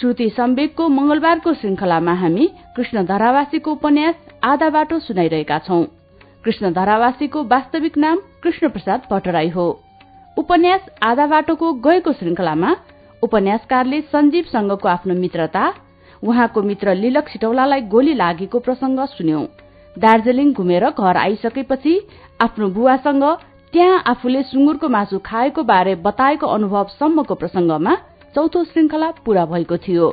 श्रुति सम्वेकको मंगलबारको श्रृंखलामा हामी कृष्ण धरावासीको उपन्यास आधा बाटो सुनाइरहेका छौं। कृष्ण धरावासीको वास्तविक नाम कृष्ण प्रसाद भट्टराई हो। उपन्यास आधा बाटोको गएको श्रृंखलामा उपन्यासकारले संजीवसँगको आफ्नो मित्रता उहाँको मित्र लिलक सिटौलालाई गोली लागेको प्रसंग सुन्यौं। दार्जीलिङ घुमेर घर आइसकेपछि आफ्नो बुवासँग त्यहाँ आफूले सुँगुरको मासु खाएको बारे बताएको अनुभव सम्मको प्रसंगमा चौथो श्रृंखला पूरा भएको थियो।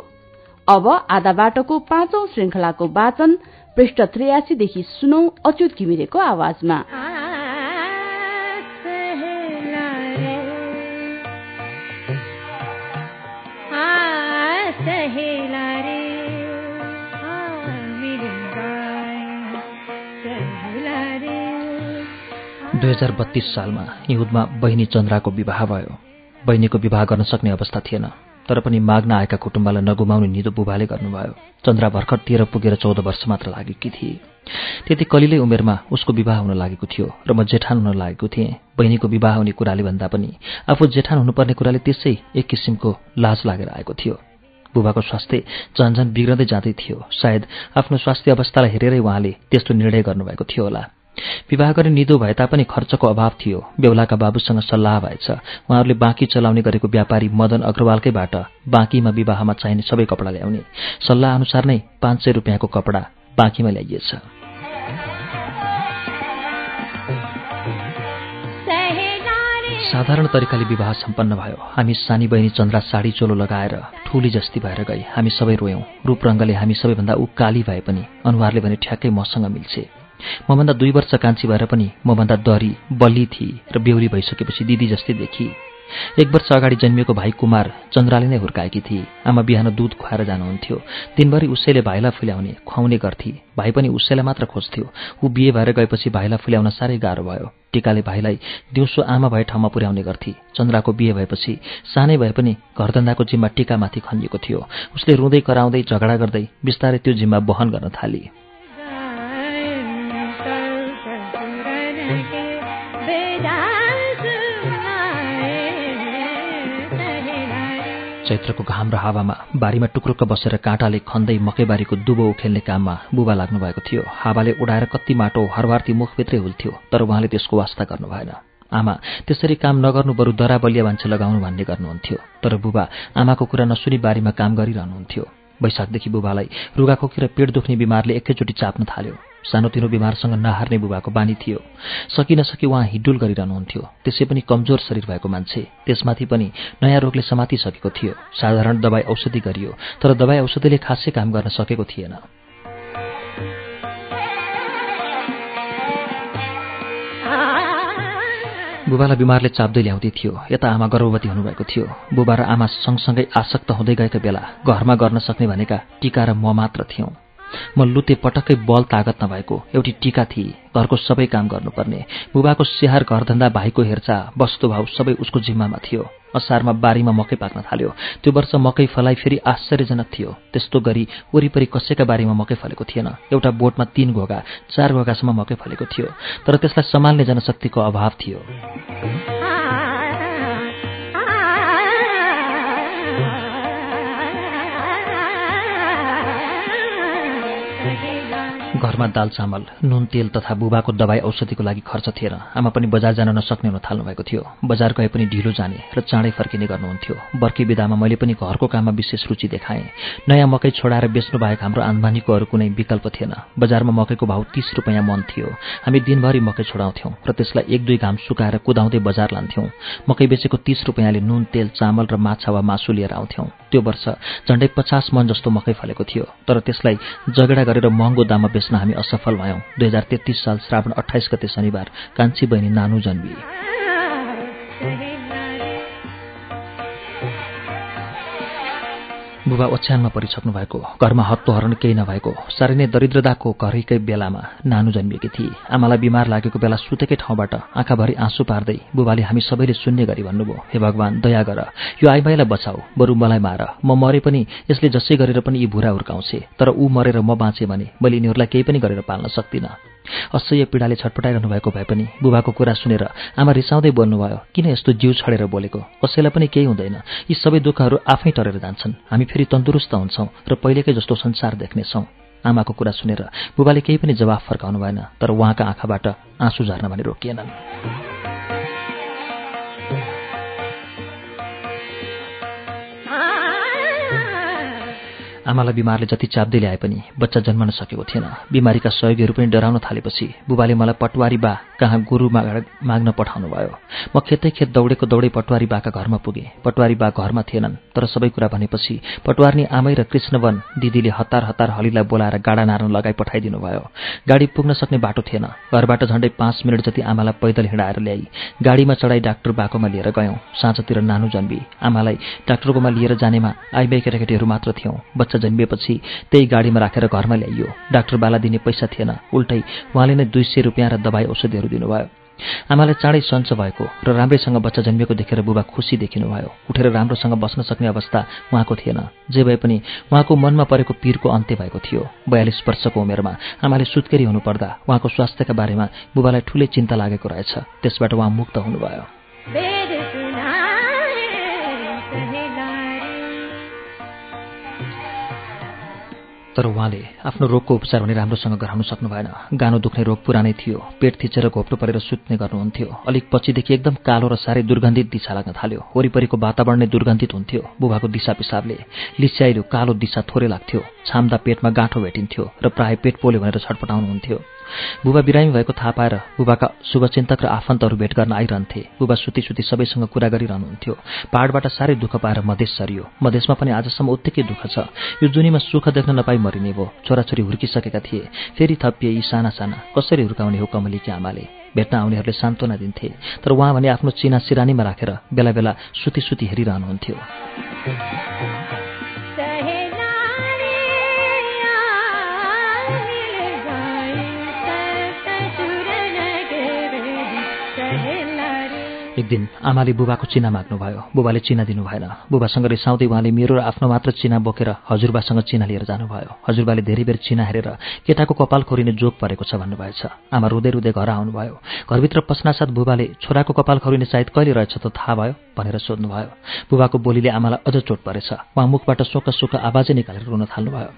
अब आधा बाटोको पाँचौं श्रृंखलाको वाचन पृष्ठ त्रियासीदेखि सुनौ अच्युत घिमिरेको आवाजमा। दुई हजार बत्तीस सालमा हिउँदमा बहिनी चन्द्राको विवाह भयो। बहिनीको विवाह गर्न सक्ने अवस्था थिएन तर पनि माग्न आएका कुटुम्बलाई नगुमाउने निदो बुबाले गर्नुभयो। चन्द्रा भर्खर तेह्र पुगेर चौध वर्ष मात्र लागेकी थिए। त्यति कलिलै उमेरमा उसको विवाह हुन लागेको थियो र म जेठान हुन लागेको थिएँ। बहिनीको विवाह हुने कुराले भन्दा पनि आफू जेठान हुनुपर्ने कुराले त्यसै एक किसिमको लाज लागेर आएको थियो। बुबाको स्वास्थ्य झन्झन बिग्रँदै जाँदै थियो। सायद आफ्नो स्वास्थ्य अवस्थालाई हेरेरै उहाँले त्यस्तो निर्णय गर्नुभएको थियो होला। विवाह गर्ने निदो भए तापनि खर्चको अभाव थियो। बेहुलाका बाबुसँग सल्लाह भएछ। उहाँहरूले बाँकी चलाउने गरेको व्यापारी मदन अग्रवालकैबाट बाँकीमा विवाहमा चाहिने सबै कपडा ल्याउने। सल्लाह अनुसार नै पाँच सय रुपियाँको कपडा बाँकीमा ल्याइएछ। साधारण तरिकाले विवाह सम्पन्न भयो। हामी सानी बहिनी चन्द्रा साडी चोलो लगाएर ठुली जस्ती भएर गई। हामी सबै रोयौं। रूपरङ्गले हामी सबैभन्दा ऊ काली भए पनि अनुहारले भने ठ्याक्कै मसँग मिल्छे। मभन्दा दुई वर्ष कान्छी भएर पनि मभन्दा दरी बल्ली थिए र बेहुली भइसकेपछि दिदी जस्तै देखी। एक वर्ष अगाडि जन्मिएको भाइ कुमार चन्द्राले नै हुर्काएकी थिए। आमा बिहान दुध खुवाएर जानुहुन्थ्यो। दिनभरि उसैले भाइलाई फुल्याउने खुवाउने गर्थे। भाइ पनि उसैलाई मात्र खोज्थ्यो। ऊ बिहे भएर गएपछि भाइलाई फुल्याउन साह्रै गाह्रो भयो। टिकाले भाइलाई दिउँसो आमा भए ठाउँमा पुर्याउने गर्थे। चन्द्राको बिहे भएपछि सानै भए पनि घरधन्दाको जिम्मा टिकामाथि खनिएको थियो। उसले रुँदै कराउँदै झगडा गर्दै बिस्तारै त्यो जिम्मा वहन गर्न थाली। चैत्रको घाम र हावामा बारीमा टुक्रुक्क बसेर काँटाले खन्दै मकैबारीको दुबो उखेल्ने काममा बुबा लाग्नु भएको थियो। हावाले उडाएर कति माटो हरवार्ती मुखभित्रै हुल्थ्यो तर उहाँले त्यसको वास्ता गर्नु भएन आमा त्यसरी काम नगर्नु बरु दरा बलिया मान्छे लगाउनु भन्ने गर्नुहुन्थ्यो तर बुबा आमाको कुरा नसुनी बारीमा काम गरिरहनुहुन्थ्यो। वैशाखदेखि बुबालाई रुगाखोकी र पेट दुख्ने बिमारले एकैचोटि चाप्न थाल्यो। सानोतिनो बिमारसँग नहार्ने बुबाको बानी थियो। सकि नसकी उहाँ हिडुल गरिरहनुहुन्थ्यो। त्यसै पनि कमजोर शरीर भएको मान्छे। त्यसमाथि पनि नयाँ रोगले समातिसकेको थियो। साधारण दबाई औषधि गरियो तर दबाई औषधिले खासै काम गर्न सकेको थिएन। बुबालाई बिमारले चाप्दै ल्याउँदै थियो। यता आमा गर्भवती हुनुभएको थियो। बुबा र आमा सँगसँगै आसक्त हुँदै गएका बेला घरमा गर्न सक्ने भनेका टिका र म मात्र थियौँ। म लुते पटक्कै बल तागत नभएको एउटी टिका थिए घरको सबै काम गर्नुपर्ने। बुबाको स्याहार घरधन्दा भाइको हेरचाह वस्तुभाव सबै उसको जिम्मामा थियो। असारमा बारीमा मकै पाक्न थाल्यो। त्यो वर्ष मकै फलाइ फेरि आश्चर्यजनक थियो। त्यस्तो गरी वरिपरि कसैका बारीमा मकै फलेको थिएन। एउटा बोटमा तीन घोगा चार घोगासम्म मकै फलेको थियो। तर त्यसलाई सम्हाल्ने जनशक्तिको अभाव थियो। घरमा दाल चामल नुन तेल तथा बुबाको दबाई औषधिको लागि खर्च थिएन। आमा पनि बजार जान नसक्ने हुन थाल्नु भएको थियो। बजार गए पनि ढिलो जाने र चाँडै फर्किने गर्नुहुन्थ्यो। बर्की विधामा मैले पनि घरको काममा विशेष रुचि देखाएँ। नयाँ मकै छोडाएर बेच्नु बाहेक हाम्रो आम्दानीको अरू कुनै विकल्प थिएन। बजारमा मकैको भाउ तीस रुपियाँ मन थियो। हामी दिनभरि मकै छोडाउँथ्यौँ र त्यसलाई एक दुई घाम सुकाएर कुदाउँदै बजार लान्थ्यौँ। मकै बेचेको तीस रुपियाँले नुन तेल चामल र माछा वा मासु लिएर आउँथ्यौँ। त्यो वर्ष झन्डै पचास मन जस्तो मकै फलेको थियो। तर त्यसलाई जगडा गरेर महँगो दाममा बेच्न हामी असफल भयौँ। दुई हजार तेत्तिस साल श्रावण अठाइस गते शनिबार कान्छी बहिनी नानु जन्मी बुबा ओछ्यानमा परिसक्नु भएको घरमा हत्तोहरण केही नभएको साह्रै नै दरिद्रताको घरैकै बेलामा नानु जन्मिएकी थिए आमालाई बिमार लागेको बेला सुतेकै ठाउँबाट आँखाभरि आँसु पार्दै बुबाले हामी सबैले सुन्ने गरी भन्नुभयो हे भगवान् दया गर यो आइमाईलाई बचाऊ बरु मलाई मार। म मरे पनि यसले जसै गरेर पनि यी भुरा हुर्काउँछे तर ऊ मरेर म बाँचे भने मैले यिनीहरूलाई केही पनि गरेर पाल्न सक्दिनँ असह्य पीडाले छटपटाइरहनु भएको भए पनि बुबाको कुरा सुनेर आमा रिसाउँदै बोल्नुभयो किन यस्तो जिउ छडेर बोलेको? कसैलाई पनि केही हुँदैन। यी सबै दुःखहरू आफै टरेर जान्छन्। हामी फेरि तन्दुरुस्त हुन्छौँ र पहिलेकै जस्तो संसार देख्नेछौँ। आमाको कुरा सुनेर बुबाले केही पनि जवाफ फर्काउनु भएन तर उहाँका आँखाबाट आँसु झार्न भने रोकिएनन्। आमालाई बिमारले जति चाप्दै ल्याए पनि बच्चा जन्मन सकेको थिएन। बिमारीका सहयोगीहरू पनि डराउन थालेपछि बुबाले मलाई पटवारी बा कहाँ गुरु माग्न पठाउनु भयो। म खेतै खेत दौडेको दौडै पटवारी बाका घरमा पुगेँ। पटवारी बा घरमा थिएनन् तर सबै कुरा भनेपछि पटवारनी आमै र कृष्णवन दिदीले हतार हतार हलीलाई बोलाएर गाडा नार्न लगाई पठाइदिनु भयो। गाडी पुग्न सक्ने बाटो थिएन। घरबाट झन्डै पाँच मिनट जति आमालाई पैदल हिँडाएर ल्याई गाडीमा चढाई डाक्टर बाकोमा लिएर गयौँ। साँझतिर नानु जन्मी। आमालाई डाक्टरकोमा लिएर जानेमा आइबाई केटाकेटीहरू मात्र थियौँ। बच्चा जन्मिएपछि त्यही गाडीमा राखेर घरमा ल्याइयो। डाक्टर बाला दिने पैसा थिएन। उल्टै उहाँले नै दुई सय रुपियाँ र दबाई औषधिहरू दिनुभयो। आमालाई चाँडै सन्च भएको र राम्रैसँग बच्चा जन्मिएको देखेर बुबा खुसी देखिनुभयो। उठेर राम्रोसँग बस्न सक्ने अवस्था उहाँको थिएन। जे भए पनि उहाँको मनमा परेको पीरको अन्त्य भएको थियो। बयालिस वर्षको उमेरमा आमाले सुत्केरी हुनुपर्दा उहाँको स्वास्थ्यका बारेमा बुबालाई ठूलै चिन्ता लागेको रहेछ। त्यसबाट उहाँ मुक्त हुनुभयो। तर उहाँले आफ्नो रोगको उपचार भने राम्रोसँग गराउन सक्नु भएन गानो दुख्ने रोग पुरानै थियो। पेट थिचेर घोप्टो परेर सुत्ने गर्नुहुन्थ्यो। अलिक पछिदेखि एकदम कालो र साह्रै दुर्गन्धित दिशा लाग्न थाल्यो। वरिपरिको वातावरण नै दुर्गन्धित हुन्थ्यो। बुबाको दिशा पिसाबले लिस्याइलो कालो दिशा थोरै लाग्थ्यो। छाम्दा पेटमा गाँठो भेटिन्थ्यो र प्राय पेट पोल्यो भनेर छटपटाउनुहुन्थ्यो। बुबा बिरामी भएको थाहा पाएर बुबाका शुभचिन्तक र आफन्तहरू भेट गर्न आइरहन्थे। बुबा सुती सुती सबैसँग कुरा गरिरहनुहुन्थ्यो। पहाडबाट साह्रै दुःख पाएर मधेस सरियो। मधेसमा पनि आजसम्म उत्तिकै दुःख छ। यो जुनीमा सुख देख्न नपाई मरिने भयो छोराछोरी हुर्किसकेका थिए। फेरि थपिए यी साना साना। कसरी हुर्काउने हो कमलीकी आमाले? भेट्न आउनेहरूले सान्त्वना दिन्थे। तर उहाँ भने आफ्नो चिना सिरानीमा राखेर बेला बेला सुती सुती हेरिरहनुहुन्थ्यो। एक दिन आमाले बुबाको चिना माग्नुभयो। बुबाले चिना दिनु भएन बुबासँग रिसाउँदै उहाँले मेरो र आफ्नो मात्र चिना बोकेर हजुरबासँग चिना लिएर जानुभयो। हजुरबाले धेरै बेर चिना हेरेर केटाको कपाल खोरिने जोग परेको छ भन्नुभएछ। आमा रुँदै रुँदै घर आउनुभयो। घरभित्र पस्नासाथ बुबाले छोराको कपाल खोरिने सायद कहिले रहेछ त थाहा भयो भनेर सोध्नुभयो। बुबाको बोलीले आमालाई अझ चोट परेछ। उहाँ मुखबाट सोक सुख आवाजै निकालेर रुन थाल्नुभयो।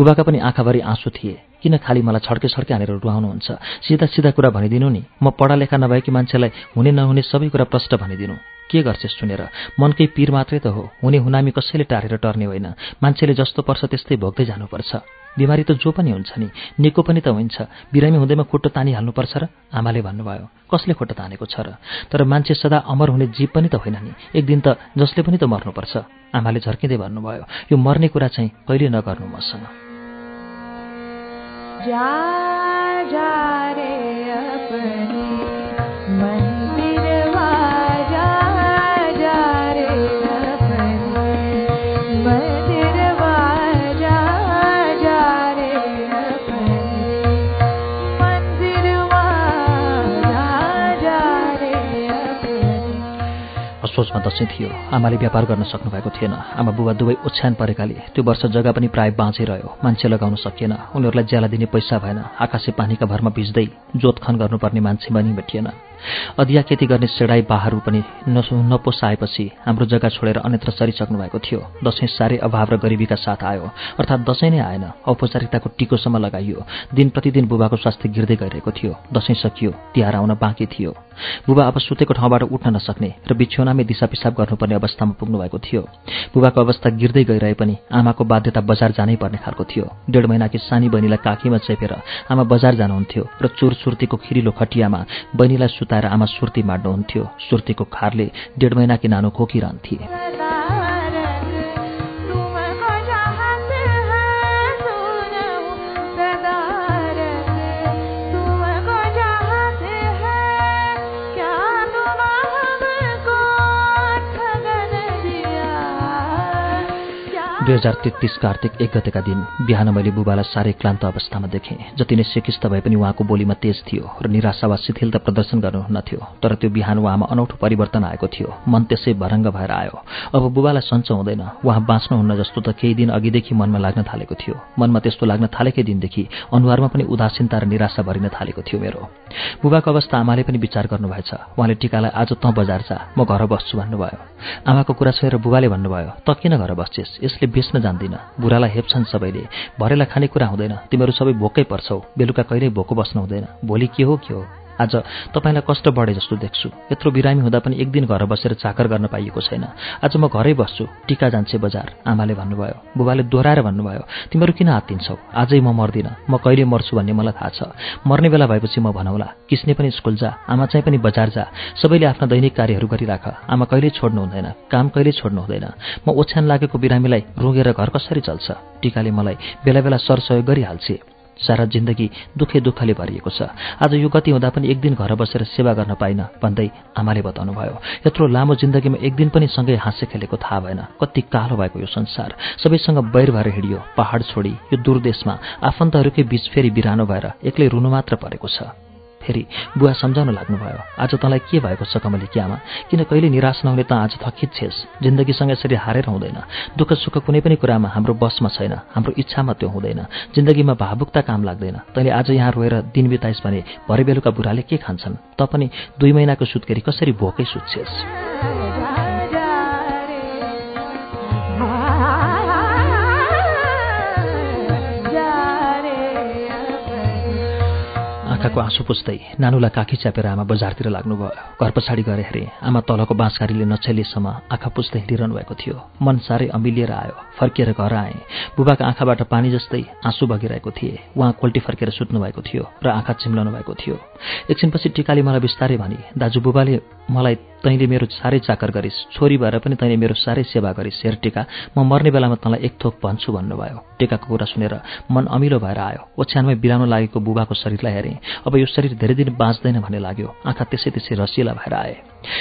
बुबाका पनि आँखाभरि आँसु थिए। किन खालि मलाई छड्के छड्के हानेर रुवाउनुहुन्छ सिधा सिधा कुरा भनिदिनु नि। म पढालेखा नभएकी मान्छेलाई हुने नहुने सबै कुरा प्रष्ट भनिदिनु। के गर्छे सुनेर? मनकै पीर मात्रै त हो। हुने हुनामी कसैले टारेर टर्ने होइन। मान्छेले जस्तो पर्छ त्यस्तै भोग्दै जानुपर्छ। बिमारी त जो पनि हुन्छ नि। निको पनि त हुन्छ। बिरामी हुँदैमा खुट्टो तानिहाल्नुपर्छ र? आमाले भन्नुभयो कसले खुट्टो तानेको छ र? तर मान्छे सदा अमर हुने जीव पनि त होइन नि। एक दिन त जसले पनि त मर्नुपर्छ। आमाले झर्किँदै भन्नुभयो यो मर्ने कुरा चाहिँ कहिले नगर्नु मसँग। जा जा रे अपने सोचमा दसैँ थियो। आमाले व्यापार गर्न सक्नुभएको थिएन। आमा बुबा दुवै ओछ्यान परेकाले त्यो वर्ष जग्गा पनि प्राय बाँचिरह्यो मान्छे लगाउन सकिएन। उनीहरूलाई ज्याला दिने पैसा भएन। आकाशे पानीका भरमा भिज्दै जोतखन गर्नुपर्ने मान्छे पनि भेटिएन अधिया खेती गर्ने सेडाई बाहरू पनि नपोसाएपछि हाम्रो जग्गा छोडेर अन्यत्र सरिसक्नु भएको थियो। दसैँ साह्रै अभाव र गरिबीका साथ आयो। अर्थात् दसैँ नै आएन। औपचारिकताको टिकोसम्म लगाइयो। दिन प्रतिदिन बुबाको स्वास्थ्य गिर्दै गइरहेको थियो। दसैँ सकियो। तिहार आउन बाँकी थियो। बुबा अब सुतेको ठाउँबाट उठ्न नसक्ने र बिछ्यौनामै दिशा पिसाब गर्नुपर्ने अवस्थामा पुग्नु भएको थियो। बुबाको अवस्था गिर्दै गइरहे पनि आमाको बाध्यता बजार जानै पर्ने खालको थियो। डेढ महिनाकी सानी बहिनीलाई काखीमा चेपेर आमा बजार जानुहुन्थ्यो र चुर सुर्तीको खिरिलो खटियामा बहिनीलाई सुताएर आमा सुर्ती माड्नुहुन्थ्यो सुर्तीको खारले डेढ महिनाकी नानो खोकिरहन्थे दुई हजार तेत्तिस कार्तिक एक गतेका दिन बिहान मैले बुबालाई साह्रै क्लान्त अवस्थामा देखेँ। जति नै सेकिस्त भए पनि उहाँको बोलीमा तेज थियो र निराशा वा शिथिलता प्रदर्शन गर्नुहुन्न थियो तर त्यो बिहान उहाँमा अनौठो परिवर्तन आएको थियो। मन त्यसै भरङ्ग भएर आयो। अब बुबालाई सन्चो हुँदैन। उहाँ बाँच्नुहुन्न जस्तो त केही दिन अघिदेखि मनमा लाग्न थालेको थियो। मनमा त्यस्तो लाग्न थालेकै दिनदेखि अनुहारमा पनि उदासीनता र निराशा भरिन थालेको थियो मेरो। बुबाको अवस्था आमाले पनि विचार गर्नुभएछ। उहाँले टिकालाई आज त बजार जा म घर बस्छु भन्नुभयो। आमाको कुरा छोएर बुबाले भन्नुभयो त किन घर बस्छेस्? यसले बेच्न जान्दिन। बुढालाई हेप्छन् सबैले। भरेलाई खानेकुरा हुँदैन। तिमीहरू सबै भोकै पर्छौ। बेलुका कहिल्यै भोको बस्नु हुँदैन। भोलि के हो के हो? आज तपाईँलाई कष्ट बढे जस्तो देख्छु। यत्रो बिरामी हुँदा पनि एक दिन घर बसेर चाकर गर्न पाइएको छैन। आज म घरै बस्छु टिका जान्छे बजार आमाले भन्नुभयो बुबाले दोहोऱ्याएर भन्नुभयो तिमीहरू किन हात्तिन्छौ आजै म मर्दिनँ। म कहिले मर्छु भन्ने मलाई थाहा छ। मर्ने बेला भएपछि म भनौँला किस्ने पनि स्कुल जा आमा चाहिँ पनि बजार जा। सबैले आफ्ना दैनिक कार्यहरू गरिराख। आमा कहिले छोड्नु हुँदैन काम कहिले छोड्नु हुँदैन। म ओछ्यान लागेको बिरामीलाई रोगेर घर कसरी चल्छ? टिकाले मलाई बेला बेला सरसहयोग गरिहाल्छे। सारा जिन्दगी दुःखे दुःखले भरिएको छ। आज यो गति हुँदा पनि एक दिन घर बसेर सेवा गर्न पाइन भन्दै आमाले बताउनुभयो। यत्रो लामो जिन्दगीमा एक दिन पनि सँगै हाँसे खेलेको थाहा भएन। कति कालो भएको यो संसार। सबैसँग बैर भएर हिँडियो पहाड छोडी यो दूरदेशमा आफन्तहरूकै बीच फेरि बिरानो भएर एक्लै रुनु मात्र परेको छ। फेरि बुवा सम्झाउन लाग्नुभयो। आज तँलाई के भएको छ कमली आमा? किन कहिले निराश नहुने त आज थकित छेस्। जिन्दगीसँग यसरी हारेर हुँदैन। दुःख सुख कुनै पनि कुरामा हाम्रो बसमा छैन। हाम्रो इच्छामा त्यो हुँदैन। जिन्दगीमा भावुकता काम लाग्दैन। तैँले आज यहाँ रोएर दिन बिताइस् भने भरे बेलुका बुढाले के खान्छन्? त पनि दुई महिनाको सुत्केरी कसरी भोकै सुत्छेस्? आँखाको आँसु पुस्दै नानुलाई काखी च्यापेर आमा बजारतिर लाग्नुभयो। घर पछाडि गएर हेरेँ आमा तलको बाँसकारीले नछेलेसम्म आँखा पुस्दै हिँडिरहनु भएको थियो। मन साह्रै अमिलिएर आयो। फर्किएर घर आएँ। बुबाको आँखाबाट पानी जस्तै आँसु बगिरहेको थिए। उहाँ कोल्टी फर्केर सुत्नु भएको थियो र आँखा चिम्लाउनु भएको थियो। एकछिनपछि टिकाले मलाई बिस्तारै भने दाजु बुबाले मलाई तैँले मेरो साह्रै चाकर गरिस्। छोरी भएर पनि तैँले मेरो साह्रै सेवा गरिस् हेर टिका। म मर्ने बेलामा तँलाई एक थोक भन्छु भन्नुभयो। टिकाको कुरा सुनेर मन अमिलो भएर आयो। ओछ्यानमै बिरानो लागेको बुबाको शरीरलाई हेरेँ। अब यो शरीर धेरै दिन बाँच्दैन भन्ने लाग्यो। आँखा त्यसै त्यसै रसिला भएर आए।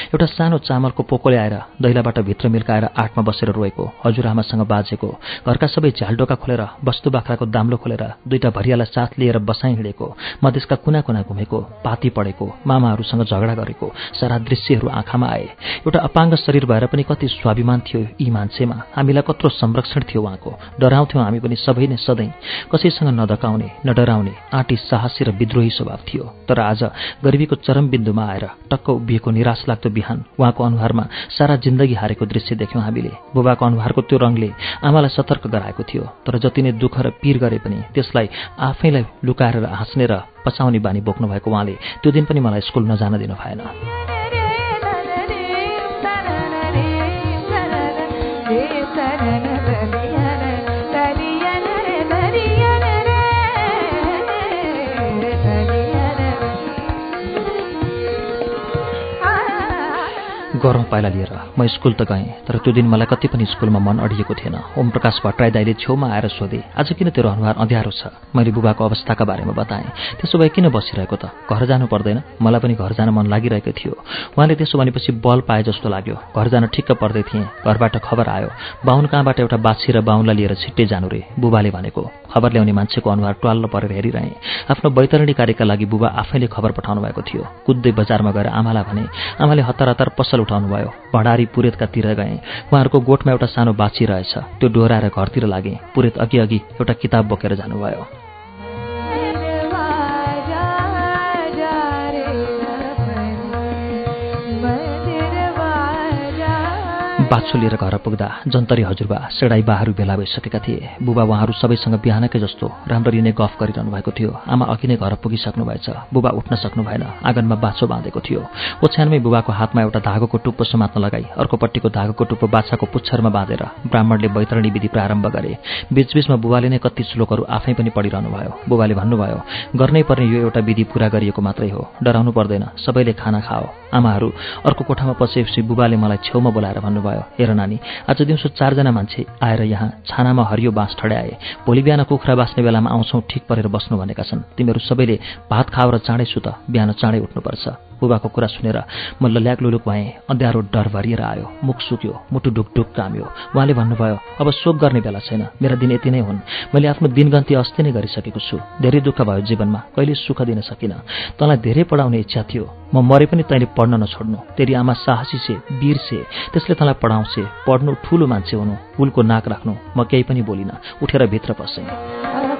एउटा सानो चामलको पोकोले आएर दैलाबाट भित्र मिल्काएर आठमा बसेर रोएको। हजुरआमासँग बाजेको। घरका सबै झ्यालडोका खोलेर वस्तु बाख्राको दाम्लो खोलेर दुईटा भरियालाई साथ लिएर बसाइ हिँडेको मधेसका कुना कुना घुमेको पाती पढेको मामाहरूसँग झगडा गरेको सारा दृश्यहरू आँखामा आए। एउटा अपाङ्ग शरीर भएर पनि कति स्वाभिमान थियो यी मान्छेमा। हामीलाई कत्रो संरक्षण थियो उहाँको। डराउँथ्यौँ हामी पनि सबै नै सधैँ। कसैसँग नधकाउने न डराउने आँटी साहसी र विद्रोही स्वभाव थियो। तर आज गरिबीको चरम बिन्दुमा आएर टक्क उभिएको निराश लाग्दो बिहान उहाँको अनुहारमा सारा जिन्दगी हारेको दृश्य देख्यौँ हामीले। बुबाको अनुहारको त्यो रङले आमालाई सतर्क गराएको थियो तर जति नै दुःख र पीर गरे पनि त्यसलाई आफैलाई लुकाएर हाँस्ने र पचाउने बानी बोक्नु भएको उहाँले त्यो दिन पनि मलाई स्कुल नजान दिनु भएन। गरौँ पाइला लिएर। म स्कुल त गएँ तर त्यो दिन मलाई कति पनि स्कुलमा मन अडिएको थिएन। ओम प्रकाश भट्टराई दाईले छेउमा आएर सोधे आज किन तेरो अनुहार अँध्यारो छ? मैले बुबाको अवस्थाका बारेमा बताएँ। त्यसो भए किन बसिरहेको त? घर जानु पर्दैन। मलाई पनि घर जान मन लागिरहेको थियो। उहाँले त्यसो भनेपछि बल पाए जस्तो लाग्यो। घर जान ठिक्क पर्दै थिएँ। घरबाट खबर आयो बाहुन कहाँबाट एउटा बाछी र बाहुनलाई लिएर छिट्टै जानु रे? बुबाले भनेको। खबर ल्याउने मान्छेको अनुहार ट्वाल्ल परेर हेरिरहेँ। आफ्नो वैतरणी कार्यका लागि बुबा आफैले खबर पठाउनु भएको थियो। कुद्दै बजारमा गएर आमालाई भने आमाले हतार हतार पसल उठाउनुभयो भण्डारी पुरेतकातिर गएँ। उहाँहरूको गोठमा एउटा सानो बाछी रहेछ। त्यो डोहोऱ्याएर घरतिर लागेँ। पुरेत अघि अघि एउटा किताब बोकेर जानुभयो। बाछो लिएर घर पुग्दा जन्तरी हजुरबा सेडाई बाहरू भेला भइसकेका थिए। बुबा उहाँहरू सबैसँग बिहानकै जस्तो राम्ररी नै गफ गरिरहनु भएको थियो। आमा अघि नै घर पुगिसक्नु भएछ। बुबा उठ्न सक्नु भएन। आँगनमा बाछो बाँधेको थियो। ओछ्यानमै बुबाको हातमा एउटा धागोको टुप्पो समात्न लगाई अर्कोपट्टिको धागोको टुप्पो बाछाको पुच्छरमा बाँधेर ब्राह्मणले बैतरणी विधि प्रारम्भ गरे। बीचबीचमा बुबाले नै कति श्लोकहरू आफै पनि पढिरहनु भयो बुबाले भन्नुभयो गर्नै पर्ने यो एउटा विधि पूरा गरिएको मात्रै हो। डराउनु पर्दैन। सबैले खाना खाओ। आमाहरू अर्को कोठामा पसेपछि बुबाले मलाई छेउमा बोलाएर भन्नुभयो हेर नानी आज दिउँसो चारजना मान्छे आएर यहाँ छानामा हरियो बाँस ठड्याए। भोलि बिहान कुखुरा बाँच्ने बेलामा आउँछौ ठिक परेर बस्नु भनेका छन्। तिमीहरू सबैले भात खाओ र चाँडै सुत बिहान चाँडै उठ्नुपर्छ। बुबाको कुरा सुनेर म लल्याक लुलुक भएँ। अँध्यारो डर भरिएर आयो। मुख सुक्यो मुटु ढुकढुक काम्यो। उहाँले भन्नुभयो अब शोक गर्ने बेला छैन। मेरा दिन यति नै हुन्। मैले आफ्नो दिनगन्ती अस्ति नै गरिसकेको छु। धेरै दुःख भयो जीवनमा। कहिले सुख दिन सकिनँ। तँलाई धेरै पढाउने इच्छा थियो। म मरे पनि तैँले पढ्न नछोड्नु। तेरि आमा साहसी से वीर से त्यसले तँलाई पढाउँछे। पढ्नु ठुलो मान्छे हुनु। फुलको नाक राख्नु। म केही पनि बोलिनँ। उठेर भित्र पसेँ।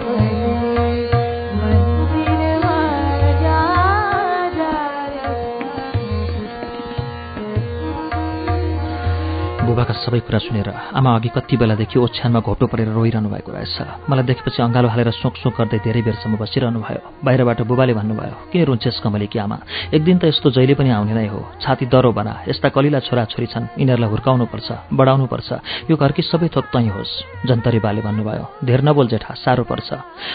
बुबाका सबै कुरा सुनेर आमा अघि कति बेलादेखि ओछ्यानमा घोप्टो परेर रोइरहनु भएको रहेछ। मलाई देखेपछि अँगालो हालेर सोक सोक गर्दै धेरै बेरसम्म बसिरहनु भयो। बाहिरबाट बुबाले भन्नुभयो के रुन्छेस् कमली कि आमा? एक दिन त यस्तो जहिले पनि आउने नै हो। छाती दरो बना। यस्ता कलिला छोराछोरी छन्। यिनीहरूलाई हुर्काउनुपर्छ बढाउनुपर्छ। यो घरकी सबै थोक तै होस्। जन्तरी बाले भन्नुभयो धेर नबोल जेठा साह्रो पर्छ।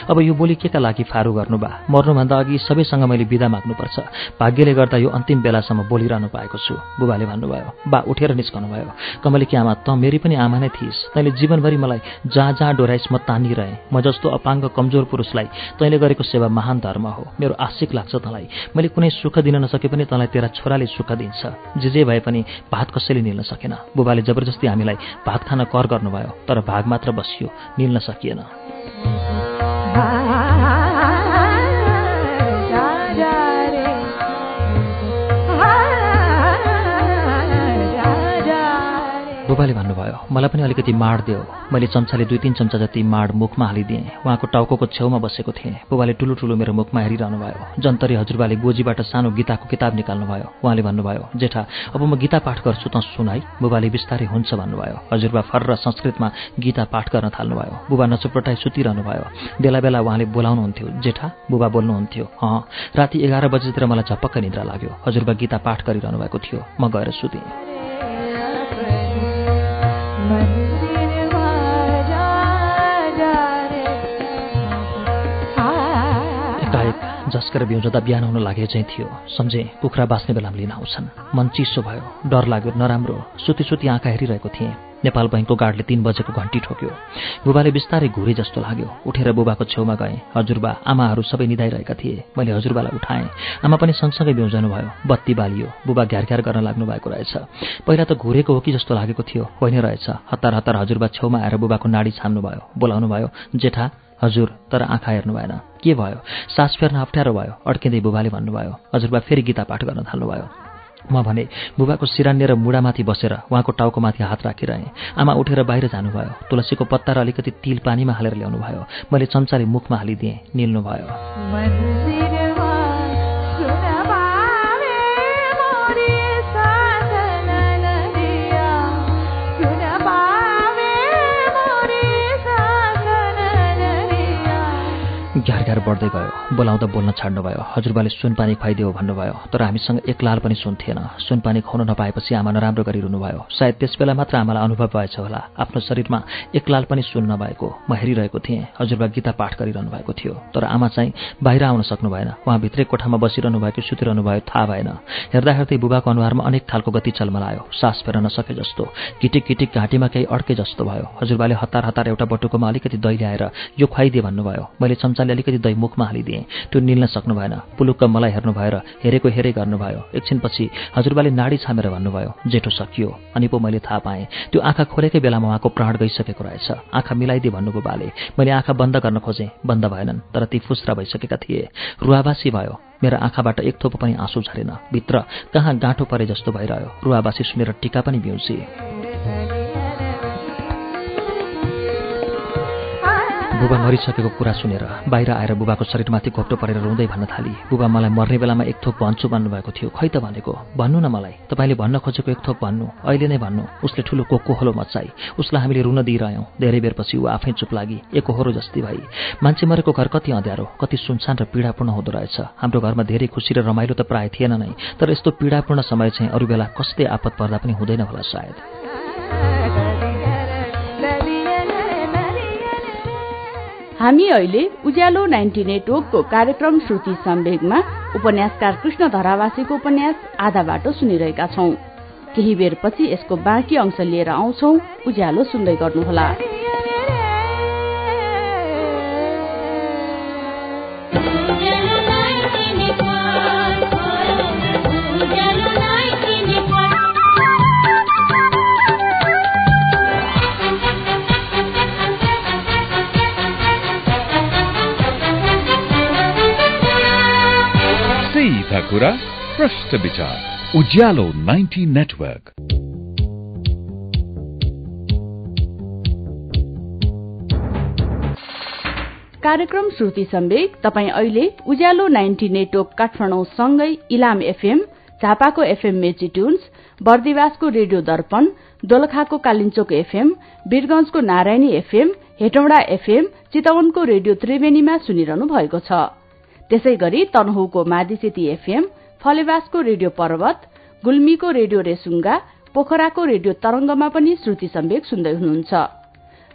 अब यो बोली केका लागि फारू गर्नु बा मर्नुभन्दा अघि सबैसँग मैले बिदा माग्नुपर्छ। भाग्यले गर्दा यो अन्तिम बेलासम्म बोलिरहनु पाएको छु। बुबाले भन्नुभयो बा उठेर निस्कनु भयो कमलेकी आमा त मेरी पनि आमा नै थिइस्। तैँले जीवनभरि मलाई जहाँ जहाँ डोराइस् म तानिरहेँ। म जस्तो अपाङ्ग कमजोर पुरुषलाई तैँले गरेको सेवा महान धर्म हो। मेरो आशिक लाग्छ तँलाई। मैले कुनै सुख दिन नसके पनि तँलाई तेरा छोराले सुख दिन्छ। जे जे भए पनि भात कसैले निल्न सकेन। बुबाले जबरजस्ती हामीलाई भात खान कर गर्नुभयो तर भाग मात्र बसियो निल्न सकिएन। बुबाले भन्नुभयो मलाई पनि अलिकति माड दियो मैले चम्चाले दुई तिन चम्चा जति माड मुखमा हालिदिएँ। उहाँको टाउको छेउमा बसेको थिएँ। बुबाले ठुलो ठुलो मेरो मुखमा हेरिरहनु भयो। जन्तरी हजुरबाले गोजीबाट सानो गीताको किताब निकाल्नुभयो उहाँले भन्नुभयो जेठा अब म गीता पाठ गर्छु त सुन है। बुबाले बिस्तारै हुन्छ भन्नुभयो। हजुरबा फर र संस्कृतमा गीता पाठ गर्न थाल्नुभयो। बुबा नचुपटाइ सुतिरहनु भयो। बेला बेला उहाँले बोलाउनुहुन्थ्यो जेठा बुबा बोल्नुहुन्थ्यो। अँ राति एघार बजीतिर मलाई झपक्क निद्रा लाग्यो। हजुरबा गीता पाठ गरिरहनु भएको थियो। म गएर सुतेँ। झस्केर बिउजदा बिहान हुन लागे चाहिँ थियो। सम्झे कुखुरा बाँच्ने बेलामा लिन आउँछन्। मन चिसो भयो। डर लाग्यो। नराम्रो। सुती सुती आँखा हेरिरहेको थिएँ। नेपाल बैङ्कको गार्डले तीन बजेको घन्टी ठोक्यो। बुबाले बिस्तारै घुरे जस्तो लाग्यो। उठेर बुबाको छेउमा गएँ। हजुरबा आमाहरू सबै निधाइरहेका थिए। मैले हजुरबालाई उठाएँ। आमा पनि सँगसँगै बिउजनु भयो। बत्ती बालियो। बुबा घ्यार गर्न लाग्नु भएको रहेछ। पहिला त घुरेको हो कि जस्तो लागेको थियो। होइन रहेछ। हतार हतार हजुरबा छेउमा आएर बुबाको नाडी छाम्नु भयो। बोलाउनु भयो जेठा हजुर तर आँखा हेर्नु भएन। के भयो? सास फेर्न अप्ठ्यारो भयो अड्किँदै बुबाले भन्नुभयो। हजुरबा फेरि गीता पाठ गर्न थाल्नुभयो। म भने बुबाको सिरान्ने र मुढामाथि बसेर उहाँको टाउकोमाथि हात राखिरहेँ। आमा उठेर बाहिर जानुभयो। तुलसीको पत्ता र अलिकति तिल पानीमा हालेर ल्याउनु भयो मैले चम्चाले मुखमा हालिदिएँ निल्नुभयो। घ्यार घ्यार बढ्दै गयो। बोलाउँदा बोल्न छाड्नुभयो। हजुरबाले सुनपानी खुवाइदियो भन्नुभयो तर हामीसँग एक लाल पनि सुन थिएन सुनपानी खुवाउन नपाएपछि आमा नराम्रो गरिरहनु भयो। सायद त्यस बेला मात्र आमालाई अनुभव भएछ होला। आफ्नो शरीरमा एक लाल पनि सुन नभएको म हेरिरहेको थिएँ। हजुरबा गीता पाठ गरिरहनु भएको थियो। तर आमा चाहिँ बाहिर आउन सक्नु भएन। उहाँ भित्रै कोठामा बसिरहनु भएको सुतिरहनु भयो थाहा भएन। हेर्दा हेर्दै बुबाको अनुहारमा अनेक खालको गति चलमलायो। सास फेर नसके जस्तो किटिक किटिक घाँटीमा केही अड्के जस्तो भयो। हजुरबाले हतार हतार एउटा बटुकोमा अलिकति दही ल्याएर यो खुवाइदिए भन्नुभयो। मैले चम्चाले अलिकति दही मुखमा हालिदिएँ त्यो निल्न सक्नु भएन। पुलुक्क मलाई हेर्नु भएर हेरेको हेरे गर्नुभयो। एकछिनपछि हजुरबाले नाडी छामेर भन्नुभयो जेठो सकियो। अनि पो मैले थाहा पाएँ त्यो आँखा खोलेकै बेलामा उहाँको प्राण गइसकेको रहेछ। आँखा मिलाइदिए भन्नुभयो बाले। मैले आँखा बन्द गर्न खोजेँ। बन्द भएनन् तर ती फुस्रा भइसकेका थिए। रुवाबासी भयो। मेरो आँखाबाट एक थोपो पनि आँसु झरेन। भित्र कहाँ गाँठो परे जस्तो भइरह्यो। रुवाबासी सुनेर टिका पनि बिउसी बुबा मरिसकेको कुरा सुनेर बाहिर आएर बुबाको शरीरमाथि घोप्टो परेर रुँदै भन्न थाली। बुबा मलाई मर्ने बेलामा एक थोक भन्छु भन्नुभएको थियो। खै त भनेको? भन्नु न मलाई। तपाईँले भन्न खोजेको एक थोक भन्नु। अहिले नै भन्नु। उसले ठुलो कोकोहोलो मचाई उसलाई हामीले रुन दिइरह्यौँ। धेरै बेरपछि ऊ आफै चुप लागि। एकोहोरो जस्तै भई। मान्छे मरेको घर कति अँध्यारो कति सुनसान र पीडापूर्ण हुँदो रहेछ। हाम्रो घरमा धेरै खुसी र रमाइलो त प्राय थिएन नै। तर यस्तो पीडापूर्ण समय चाहिँ अरू बेला कस्तै आपत पर्दा पनि हुँदैन होला सायद। हामी अहिले उज्यालो नाइन्टी नेटवर्कको कार्यक्रम श्रुति सम्वेगमा उपन्यासकार कृष्ण धरावासीको उपन्यास आधा बाटो सुनिरहेका छौं। केही बेरपछि यसको बाँकी अंश लिएर आउँछौ। उज्यालो सुन्दै गर्नुहोला। कुरा प्रष्ट विचार उज्यालो नाइन्टी नेटवर्क कार्यक्रम श्रुति सम्वेक तपाई अहिले उज्यालो नाइन्टी नेटवर्क काठमाडौँ सँगै इलाम एफएम झापाको एफएम मेची ट्युन्स बर्दिवासको रेडियो दर्पण दोलखाको कालिन्चोक एफएम वीरगंजको नारायणी एफएम हेटौँडा एफएम चितवनको रेडियो त्रिवेणीमा सुनिरहनु भएको छ। त्यसै गरी तनहुको मादिसेती एफएम फलेवासको रेडियो पर्वत गुल्मीको रेडियो रेसुङ्गा पोखराको रेडियो तरंगमा पनि श्रुति सम्वेक सुन्दै हुनुहुन्छ।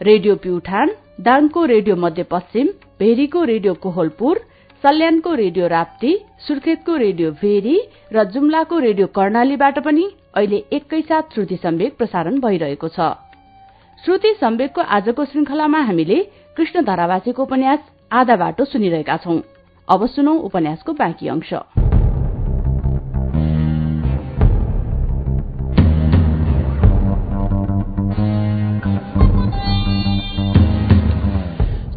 रेडियो प्युठान दाङको रेडियो मध्यपश्चिम भेरीको रेडियो कोहलपुर सल्यानको रेडियो राप्ती सुर्खेतको रेडियो भेरी र जुम्लाको रेडियो कर्णालीबाट पनि अहिले एकैसाथ श्रुति सम्वेक प्रसारण भइरहेको छ। श्रुति सम्वेकको आजको श्रृंखलामा हामीले कृष्ण धरावासीको उपन्यास आधा बाटो सुनिरहेका छौं। अब सुनौ उपन्यासको बाँकी अंश।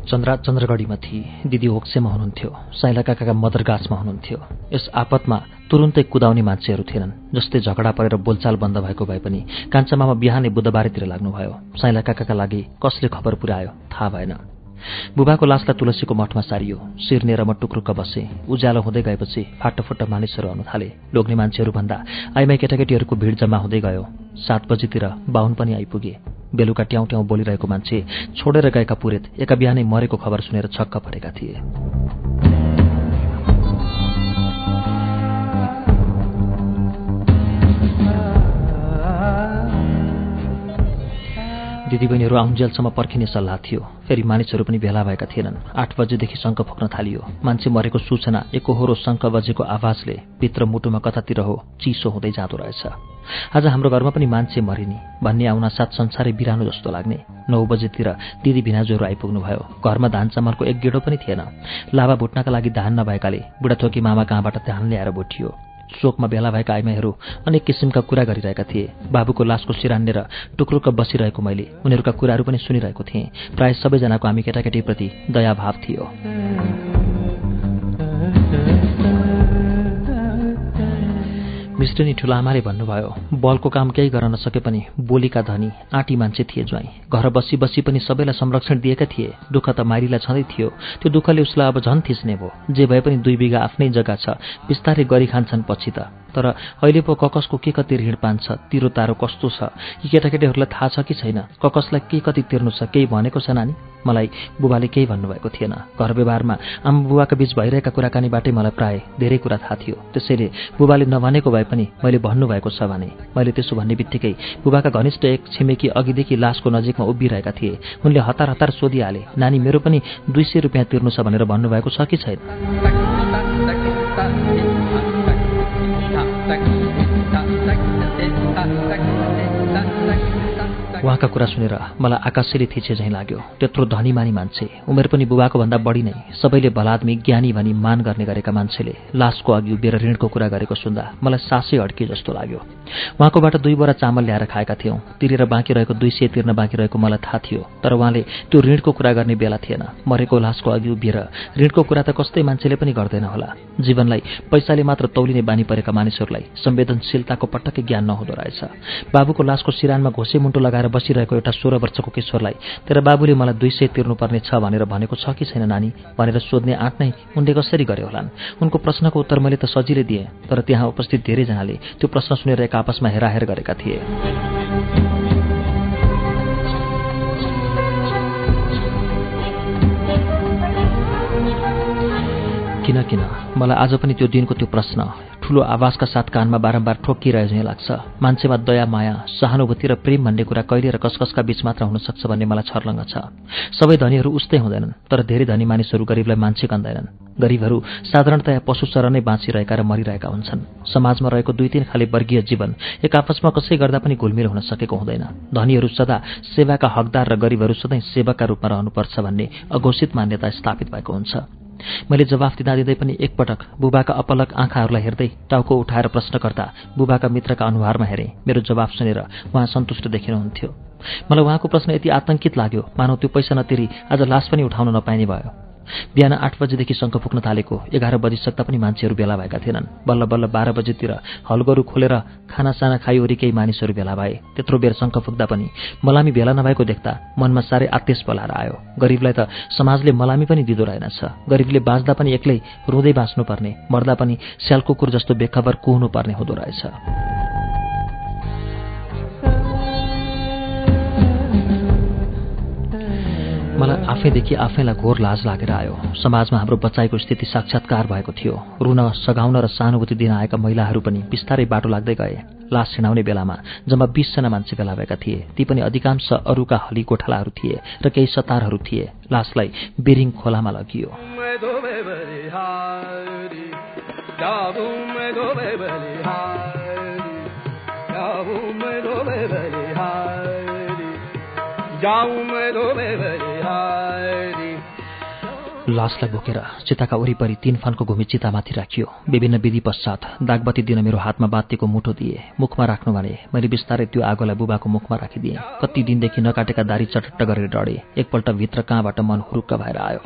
चन्द्रा चन्द्रगढीमा थिए। दिदी होक्सेमा हुनुहुन्थ्यो। साइला काकाका मदरगाछमा हुनुहुन्थ्यो। यस आपतमा तुरुन्तै कुदाउने मान्छेहरू थिएनन् जस्तै झगडा परेर बोलचाल बन्द भएको भए पनि कान्छामामा बिहानै बुधबारतिर लाग्नुभयो। साइला काकाका लागि कसले खबर पुर्यायो थाहा भएन। बुबाको लासलाई तुलसीको मठमा सारियो सिर्नेर म टुक्रुक्क बसे। उज्यालो हुँदै गएपछि फाटोफुट्ट मानिसहरू आउन थाले। लोग्ने मान्छेहरू भन्दा आइमाई केटाकेटीहरूको भिड जम्मा हुँदै गयो। सात बजीतिर बाहुन पनि आइपुगे। बेलुका ट्याउ ट्याउ बोलिरहेको मान्छे छोडेर गएका पुरेत एका बिहानै मरेको खबर सुनेर छक्क परेका थिए। दिदीबहिनीहरू आउन्जेलसम्म पर्खिने सल्लाह थियो। फेरि मानिसहरू पनि भेला भएका थिएनन्। आठ बजेदेखि शङ्ख फुक्न थालियो। मान्छे मरेको सूचना एकहोरो शङ्ख बजेको आवाजले भित्र मुटुमा कतातिर हो चिसो हुँदै जाँदो रहेछ। आज हाम्रो घरमा पनि मान्छे मरिने। भन्ने आउन साथ संसारै बिरानो जस्तो लाग्ने। नौ बजेतिर दिदी भिनाजुहरू आइपुग्नुभयो। घरमा धान चामलको एक गेडो पनि थिएन। लाभा भुट्नका लागि धान नभएकाले बुढाथोकी मामा कहाँबाट धान ल्याएर भुटियो। शोकमा भेला भएका आइमाईहरू अनेक किसिमका कुरा गरिरहेका थिए। बाबुको लासको सिरान्नेर टुक्रुक्क बसिरहेको मैले उनीहरूका कुराहरू पनि सुनिरहेको थिएँ। प्राय सबैजनाको हामी केटाकेटीप्रति दयाभाव थियो। मिस्टनी ठुलामाले भन्नुभयो बलको काम केही गर्न नसके पनि बोलीका धनी आँटी मान्छे थिए ज्वाइँ। घर बसी बसी पनि सबैलाई संरक्षण दिएका थिए। दुःख त मारिला छँदै थियो। त्यो दुःखले उसलाई अब झन् थिच्ने भयो। जे भए पनि दुई बिघा आफ्नै जग्गा छ। बिस्तारै गरी खान्छन् पछि त। तर अहिले पो ककसको के कति ऋण पान्छ तिरो तारो कस्तो छ? यी केटाकेटीहरूलाई थाहा छ कि छैन? ककसलाई के कति तिर्नु छ केही भनेको छ नानी? मलाई बुबाले केही भन्नुभएको थिएन। घर व्यवहारमा आमा बुबाका बीच भइरहेका कुराकानीबाटै मलाई प्राय धेरै कुरा थाहा थियो। त्यसैले बुबाले नभनेको भए पनि मैले भन्नुभएको छ भने मैले त्यसो भन्ने बित्तिकै बुबाका घनिष्ठ एक छिमेकी अघिदेखि लासको नजिकमा उभिरहेका थिए। उनले हतार हतार सोधिहाले नानी मेरो पनि दुई सय रुपियाँ तिर्नु छ भनेर भन्नुभएको छ कि छैन? उहाँका कुरा सुनेर मलाई आकाशले थिचे झैँ लाग्यो। त्यत्रो धनीमानी मान्छे उमेर पनि बुबाको भन्दा बढी नै सबैले भलादमी ज्ञानी भनी मान गर्ने गरेका मान्छेले लासको अघि उभिएर ऋणको कुरा गरेको सुन्दा मलाई सासै अड्के जस्तो लाग्यो। उहाँकोबाट दुई बोरा चामल ल्याएर खाएका थियौँ। तिरेर बाँकी रहेको दुई सय तिर्न बाँकी रहेको मलाई थाहा थियो तर उहाँले त्यो ऋणको कुरा गर्ने बेला थिएन। मरेको लासको अघि उभिएर ऋणको कुरा त कस्तै मान्छेले पनि गर्दैन होला। जीवनलाई पैसाले मात्र तौलिने बानी परेका मानिसहरूलाई संवेदनशीलताको पटक्कै ज्ञान नहुँदो रहेछ। बाबुको लासको सिरानमा घोसे मुन्टो लगाएर बसिरहेको एउटा सोह्र वर्षको किशोरलाई तेरो बाबुले मलाई दुई सय तिर्नुपर्ने छ भनेर भनेको छ कि छैन नानी भनेर सोध्ने आँट नै उनले कसरी गरे होलान्। उनको प्रश्नको उत्तर मैले त सजिलै दिएँ तर त्यहाँ उपस्थित धेरैजनाले त्यो प्रश्न सुनेर एक आपसमा हेराहेर गरेका थिए। किन किन? मलाई आज पनि त्यो दिनको त्यो प्रश्न ठुलो आवाजका साथ कानमा बारम्बार ठोकिरहे झैँ लाग्छ। मान्छेमा दया माया सहानुभूति र प्रेम भन्ने कुरा कहिले र कसकसका बीच मात्र हुन सक्छ भन्ने मलाई छर्लङ्ग छ। सबै धनीहरू उस्तै हुँदैनन् तर धेरै धनी मानिसहरू गरिबलाई मान्छे गन्दैनन् गरिबहरू साधारणतया पशुचर नै बाँचिरहेका र मरिरहेका हुन्छन्। समाजमा रहेको दुई तिन खाले वर्गीय जीवन एक आपसमा कसै गर्दा पनि घुलमिल हुन सकेको हुँदैन। धनीहरू सदा सेवाका हकदार र गरिबहरू सधैँ सेवकका रूपमा रहनुपर्छ भन्ने अघोषित मान्यता स्थापित भएको हुन्छ। मैले जवाफ दिँदा दिँदै पनि एकपटक बुबाका अपलक आँखाहरूलाई हेर्दै टाउको उठाएर प्रश्न गर्दा बुबाका मित्रका अनुहारमा हेरेँ। मेरो जवाफ सुनेर उहाँ सन्तुष्ट देखिनुहुन्थ्यो। मलाई उहाँको प्रश्न यति आतंकित लाग्यो। मानव त्यो पैसा नतिरी आज लास पनि उठाउन नपाइने भयो। बिहान आठ बजेदेखि शङ्ख फुक्न थालेको एघार बजिसक्दा पनि मान्छेहरू भेला भएका थिएनन्। बल्ल बल्ल बाह्र बजेतिर हलगोरु खोलेर खानासाना खाइवरी केही मानिसहरू भेला भए। त्यत्रो बेर शङ्ख फुक्दा पनि मलामी भेला नभएको देख्दा मनमा साह्रै आतेश पलाएर आयो। गरिबलाई त समाजले मलामी पनि दिँदो रहेनछ। गरिबले बाँच्दा पनि एक्लै रुँदै बाँच्नुपर्ने मर्दा पनि स्याल कुकुर जस्तो बेखबर कुहुनुपर्ने हुँदो रहेछ। मलाई आफैदेखि आफैलाई घोर लाज लागेर आयो। समाजमा हाम्रो बच्चाइको स्थिति साक्षात्कार भएको थियो। रुन सघाउन र सहानुभूति दिन आएका महिलाहरू पनि बिस्तारै बाटो लाग्दै गए। लास छिनाउने बेलामा जम्मा बिसजना मान्छे भेला भएका थिए। ती पनि अधिकांश अरूका हली गोठालाहरू थिए र केही सतारहरू थिए। लासलाई बेरिङ खोलामा लगियो। लासलाई बोकेर चिताका वरिपरि तीन फनको घुमी चितामाथि राखियो। विभिन्न विधि पश्चात दागबत्ती दिन मेरो हातमा बातीको मुठो दिए। मुखमा राख्नु भने मैले बिस्तारै त्यो आगोलाई बुबाको मुखमा राखिदिएँ। कति दिनदेखि नकाटेका दारी चटट्ट गरेर डढे। एकपल्ट भित्र कहाँबाट मन हुरुक्क भएर आयो।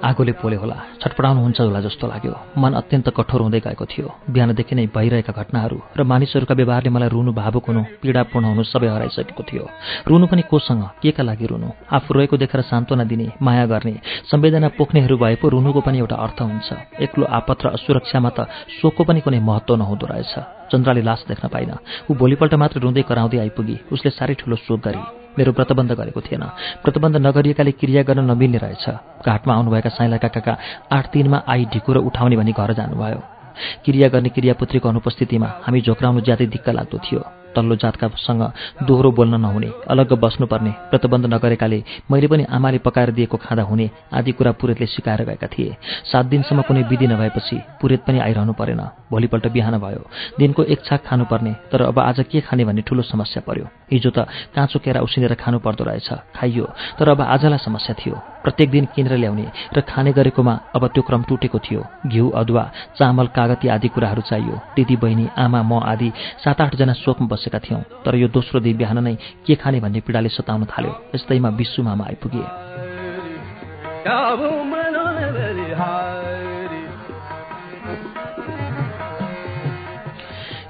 आगोले पोले होला छटपटाउनुहुन्छ होला जस्तो लाग्यो। मन अत्यन्त कठोर हुँदै गएको थियो। बिहानदेखि नै भइरहेका घटनाहरू र मानिसहरूका व्यवहारले मलाई रुनु भावुक हुनु पीडापूर्ण हुनु सबै हराइसकेको थियो। रुनु पनि कोसँग? के का लागि रुनु? आफू रहेको देखेर सान्त्वना दिने माया गर्ने संवेदना पोख्नेहरू भए पो रुनुको पनि एउटा अर्थ हुन्छ। एक्लो आपत र असुरक्षामा त शोकको पनि कुनै महत्त्व नहुँदो रहेछ। चन्द्राले लास देख्न पाइन। ऊ भोलिपल्ट मात्र रुँदै कराउँदै आइपुगी। उसले साह्रै ठुलो शोक गरी। मेरो व्रतबन्ध गरेको थिएन। व्रतबन्ध नगरिएकाले क्रिया गर्न नमिल्ने रहेछ। घाटमा आउनुभएका साइला काकाका आठ दिनमा आई ढिकुर उठाउने भनी घर जानुभयो। क्रिया गर्ने क्रियापुत्रीको अनुपस्थितिमा हामी झोक्राउनु ज्यादै दिक्क लाग्दो थियो। तल्लो जातकासँग दोहोरो बोल्न नहुने अलग्ग बस्नुपर्ने व्रतबन्ध नगरेकाले मैले पनि आमाले पकाएर दिएको खाँदा हुने आदि कुरा पुरेतले सिकाएर गएका थिए। सात दिनसम्म कुनै विधि नभएपछि पुरेत पनि आइरहनु परेन। भोलिपल्ट बिहान भयो। दिनको एक छाक खानुपर्ने तर अब आज के खाने भन्ने ठुलो समस्या पर्यो। हिजो त काँचो केरा उसिनेर खानु पर्दो रहेछ खाइयो। तर अब आजलाई समस्या थियो। प्रत्येक दिन किनेर ल्याउने र खाने गरेकोमा अब त्यो क्रम टुटेको थियो। घिउ अदुवा चामल कागती आदि कुराहरू चाहियो। दिदी बहिनी आमा म आदि सात आठजना शोकमा बसेका थियौँ। तर यो दोस्रो दिन बिहान नै के खाने भन्ने पीडाले सताउन थाल्यो। यस्तैमा विश्वमामा आइपुगे।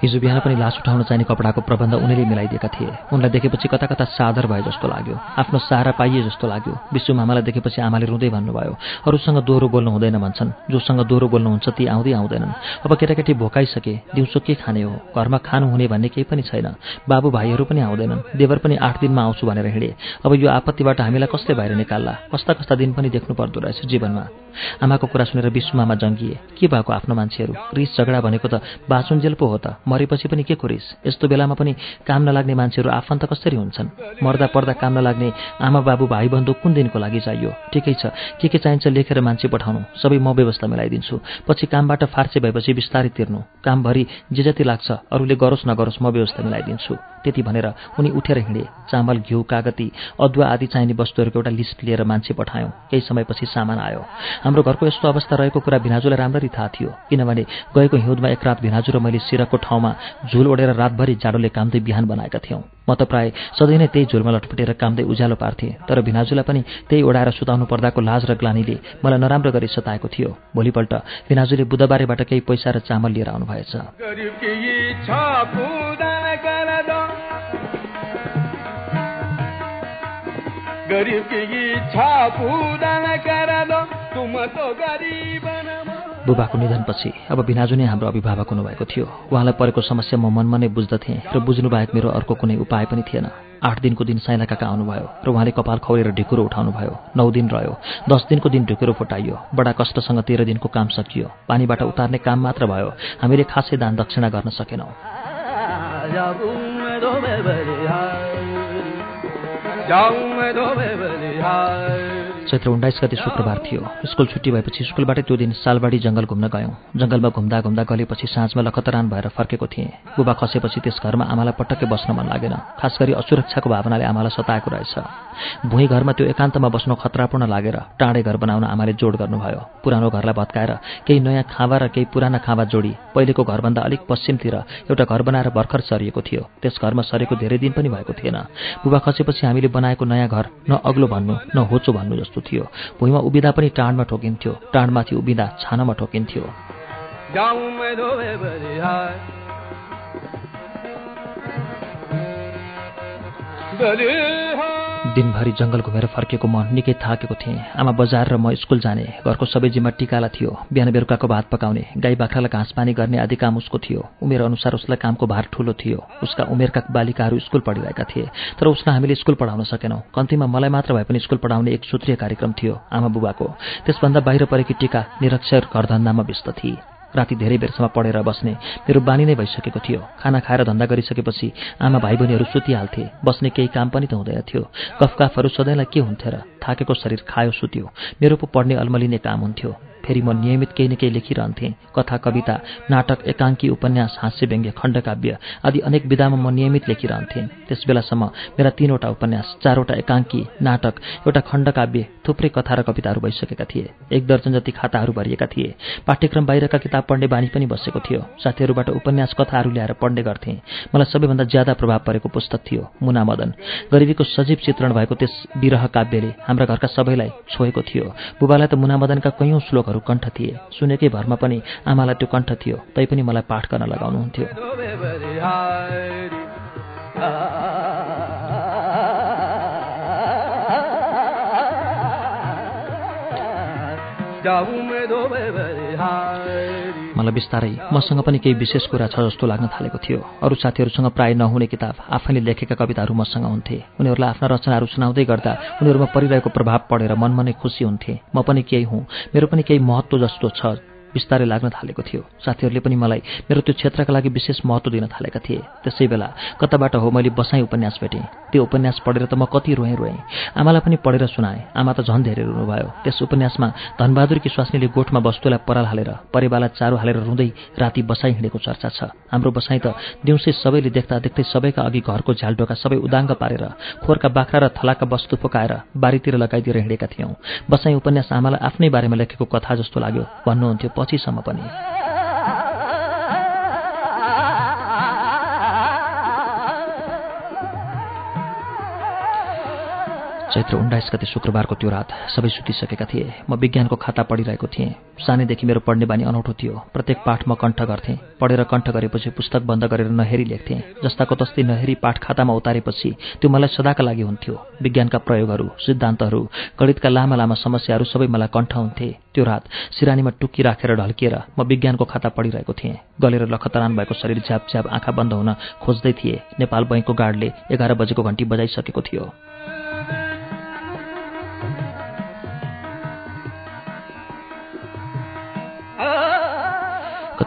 हिजो बिहान पनि लास उठाउन चाहिने कपडाको प्रबन्ध उनीले मिलाइदिएका थिए। उनलाई देखेपछि कता कता सादर भए जस्तो लाग्यो। आफ्नो सहारा पाइए जस्तो लाग्यो। विश्व मामालाई देखेपछि आमाले रुँदै भन्नुभयो अरूसँग दोहोरो बोल्नु हुँदैन भन्छन्। जोसँग दोहोरो बोल्नुहुन्छ ती आउँदै आउँदैनन्। अब केटाकेटी भोकाइसके दिउँसो के खाने हो? घरमा खानु हुने भन्ने केही पनि छैन। बाबु भाइहरू पनि आउँदैनन्। देवर पनि आठ दिनमा आउँछु भनेर हिँडे। अब यो आपत्तिबाट हामीलाई कसले बाहिर निकाल्ला? कस्ता कस्ता दिन पनि देख्नु पर्दो रहेछ जीवनमा। आमाको कुरा सुनेर विश्वमामा जङ्गिए के भएको आफ्नो मान्छेहरू? रिस झगडा भनेको त बाँचुन्जेल पो हो त। मरेपछि पनि के कोरिस? यस्तो बेलामा पनि काम नलाग्ने मान्छेहरू आफन्त कसरी हुन्छन्? मर्दा पर्दा काम नलाग्ने आमा बाबु भाइ बन्धु कुन दिनको लागि चाहियो? ठिकै छ। के के चाहिन्छ लेखेर मान्छे पठाउनु। सबै म व्यवस्था मिलाइदिन्छु। पछि कामबाट फार्से भएपछि बिस्तारै तिर्नु। कामभरि जे जति लाग्छ अरूले गरोस् नगरोस् म व्यवस्था मिलाइदिन्छु। त्यति भनेर उनी उठेर हिँडे। चामल घिउ कागती अदुवा आदि चाहिने वस्तुहरूको एउटा लिस्ट लिएर मान्छे पठायौँ। केही समयपछि सामान आयो। हाम्रो घरको यस्तो अवस्था रहेको कुरा भिनाजुलाई राम्ररी थाहा थियो किनभने गएको हिउँदमा एक रात भिनाजु र मैले सिरकको ठाउँमा झुल ओढेर रातभरि जाडोले कामदै बिहान बनाएका थियौँ। म त प्राय सधैँ नै त्यही झुलमा लटपटेर कामदै उज्यालो पार्थेँ तर भिनाजुलाई पनि त्यही ओढाएर सुताउनु पर्दाको लाज र ग्लानीले मलाई नराम्रो गरी सताएको थियो। भोलिपल्ट भिनाजुले बुधबारेबाट केही पैसा र चामल लिएर आउनुभएछ। बुबाको निधनपछि अब भिनाजु नै हाम्रो अभिभावक हुनुभएको थियो उहाँलाई परेको समस्या म मनमा नै बुझ्दथेँ र बुझ्नु बाहेक मेरो अर्को कुनै उपाय पनि थिएन आठ दिनको दिन साइला काका आउनुभयो र उहाँले कपाल खौरेर ढिकुरो उठाउनु भयो नौ दिन रह्यो दस दिनको दिन ढिकुरो फुटाइयो बडा कष्टसँग तेह्र दिनको काम सकियो पानीबाट उतार्ने काम मात्र भयो हामीले खासै दान दक्षिणा गर्न सकेनौँ 想买朵玫瑰的爱 चैत्र उन्नाइस गति शुक्रबार थियो। स्कुल छुट्टी भएपछि स्कुलबाटै त्यो दिन सालबाडी जङ्गल घुम्न गयौँ। जङ्गलमा घुम्दा घुम्दा गलेपछि साँझमा लखतरान भएर फर्केको थिएँ। बुबा खसेपछि त्यस घरमा आमालाई पटक्कै बस्न मन लागेन। खास गरी असुरक्षाको भावनाले आमालाई सताएको रहेछ। भुइँ घरमा त्यो एकान्तमा बस्नु खतरापूर्ण लागेर टाढे घर बनाउन आमाले जोड गर्नुभयो। पुरानो घरलाई भत्काएर केही नयाँ खाँबा र केही पुराना खाँबा जोडी पहिलेको घरभन्दा अलिक पश्चिमतिर एउटा घर बनाएर भर्खर सरिएको थियो। त्यस घरमा सरेको धेरै दिन पनि भएको थिएन। बुबा खसेपछि हामीले बनाएको नयाँ घर न अग्लो भन्नु न होचो भन्नु जस्तो थियो। भुइँमा उभिँदा पनि टाँडमा ठोकिन्थ्यो। टाँडमाथि उभिँदा छानामा ठोकिन्थ्यो। दिनभरि जङ्गल घुमेर फर्केको म निकै थाकेको थिएँ। आमा बजार र म स्कुल जाने घरको सबै जिम्मा टिकाला थियो। बिहान बेलुकाको भात पकाउने गाई बाख्रालाई घाँस पानी गर्ने आदि काम उसको थियो। उमेर अनुसार उसलाई कामको भार ठुलो थियो। उसका उमेरका बालिकाहरू स्कुल पढिरहेका थिए तर उसलाई हामीले स्कुल पढाउन सकेनौँ। कम्तीमा मलाई मात्र भए पनि स्कुल पढाउने एक सूत्रीय कार्यक्रम थियो आमा बुबाको। त्यसभन्दा बाहिर परेकी टिका निरक्षर घरधन्दामा व्यस्त थिए। राति धेरै बेरसम्म पढेर बस्ने। मेरो बानी नै भइसकेको थियो। खाना खाएर धन्दा गरिसकेपछि आमा भाइ बहिनीहरू सुतिहाल्थे। बस्ने केही काम पनि त हुँदैन थियो। गफकाफहरू सधैँलाई के हुन्थ्यो र थाकेको शरीर खायो सुत्यो। मेरो पो पढ्ने अल्मलिने काम हुन्थ्यो। फेरि म नियमित केही न केही लेखिरहन्थेँ। कथा कविता नाटक एकाङ्की उपन्यास हास्य व्यङ्ग्य खण्डकाव्य आदि अनेक विधामा म नियमित लेखिरहन्थेँ। त्यस बेलासम्म मेरा तीनवटा उपन्यास चारवटा एकाङ्की नाटक एउटा खण्डकाव्य थुप्रै कथा र कविताहरू भइसकेका थिए। एक दर्जन जति खाताहरू भरिएका थिए। पाठ्यक्रम बाहिरका किताब पढ्ने बानी पनि बसेको थियो। साथीहरूबाट उपन्यास कथाहरू ल्याएर पढ्ने गर्थेँ। मलाई सबैभन्दा ज्यादा प्रभाव परेको पुस्तक थियो मुना मदन गरिबीको सजीव चित्रण भएको त्यस विरह काव्यले हाम्रा घरका सबैलाई छोएको थियो। बुबालाई त मुना मदनका कैयौँ श्लोकहरू कण्ठ थिए। सुनेकै भरमा पनि आमालाई त्यो कण्ठ थियो। तैपनि मलाई पाठ गर्न लगाउनुहुन्थ्यो। मलाई बिस्तारै मसँग पनि केही विशेष कुरा छ जस्तो लाग्न थालेको थियो। अरू साथीहरूसँग प्राय नहुने किताब आफैले लेखेका कविताहरू मसँग हुन्थे। उनीहरूलाई आफ्ना रचनाहरू सुनाउँदै गर्दा उनीहरूमा परिरहेको प्रभाव पढेर मनमा नै खुसी हुन्थे। म पनि केही हुँ। मेरो पनि केही महत्त्व जस्तो छ। बिस्तारै लाग्न थालेको थियो। साथीहरूले पनि मलाई मेरो त्यो क्षेत्रका लागि विशेष महत्त्व दिन थालेका थिए। त्यसै बेला कताबाट हो मैले बसाएँ उपन्यास भेटेँ। त्यो उपन्यास पढेर त म कति रोएँ रोएँ। आमालाई पनि पढेर सुनाएँ। आमा त झन् धेरै रुनुभयो। त्यस उपन्यासमा धनबहादुरकी स्वास्नीले गोठमा वस्तुलाई पराल हालेर परिवारलाई चारो हालेर रुँदै राति बसाइ हिँडेको चर्चा छ। हाम्रो बसाइ त दिउँसै सबैले देख्दा देख्दै सबैका अघि घरको झ्यालडोका सबै उदाङ्ग पारेर खोरका बाख्रा र थलाका वस्तु फुकाएर बारीतिर लगाइदिएर हिँडेका थियौँ। बसाइ उपन्यास आमालाई आफ्नै बारेमा लेखेको कथा जस्तो लाग्यो। भन्नुहुन्थ्यो पछिसम्म पनि। चैत्र उन्नाइस गते शुक्रबारको त्यो रात सबै सुतिसकेका थिए। म विज्ञानको खाता पढिरहेको थिएँ। सानैदेखि मेरो पढ्ने बानी अनौठो थियो। प्रत्येक पाठ म कण्ठ गर्थेँ। पढेर कण्ठ गरेपछि पुस्तक बन्द गरेर नहेरी लेख्थेँ। जस्ताको तस्तै नहेरी पाठ खातामा उतारेपछि त्यो मलाई सदाका लागि हुन्थ्यो। विज्ञानका प्रयोगहरू सिद्धान्तहरू गणितका लामा लामा समस्याहरू सबै मलाई कण्ठ हुन्थे। त्यो रात सिरानीमा टुक्की राखेर ढल्किएर म विज्ञानको खाता पढिरहेको थिएँ। गलेर लखतरान भएको शरीर झ्याप झ्याप आँखा बन्द हुन खोज्दै थिए। नेपाल बैङ्कको गार्डले एघार बजेको घन्टी बजाइसकेको थियो।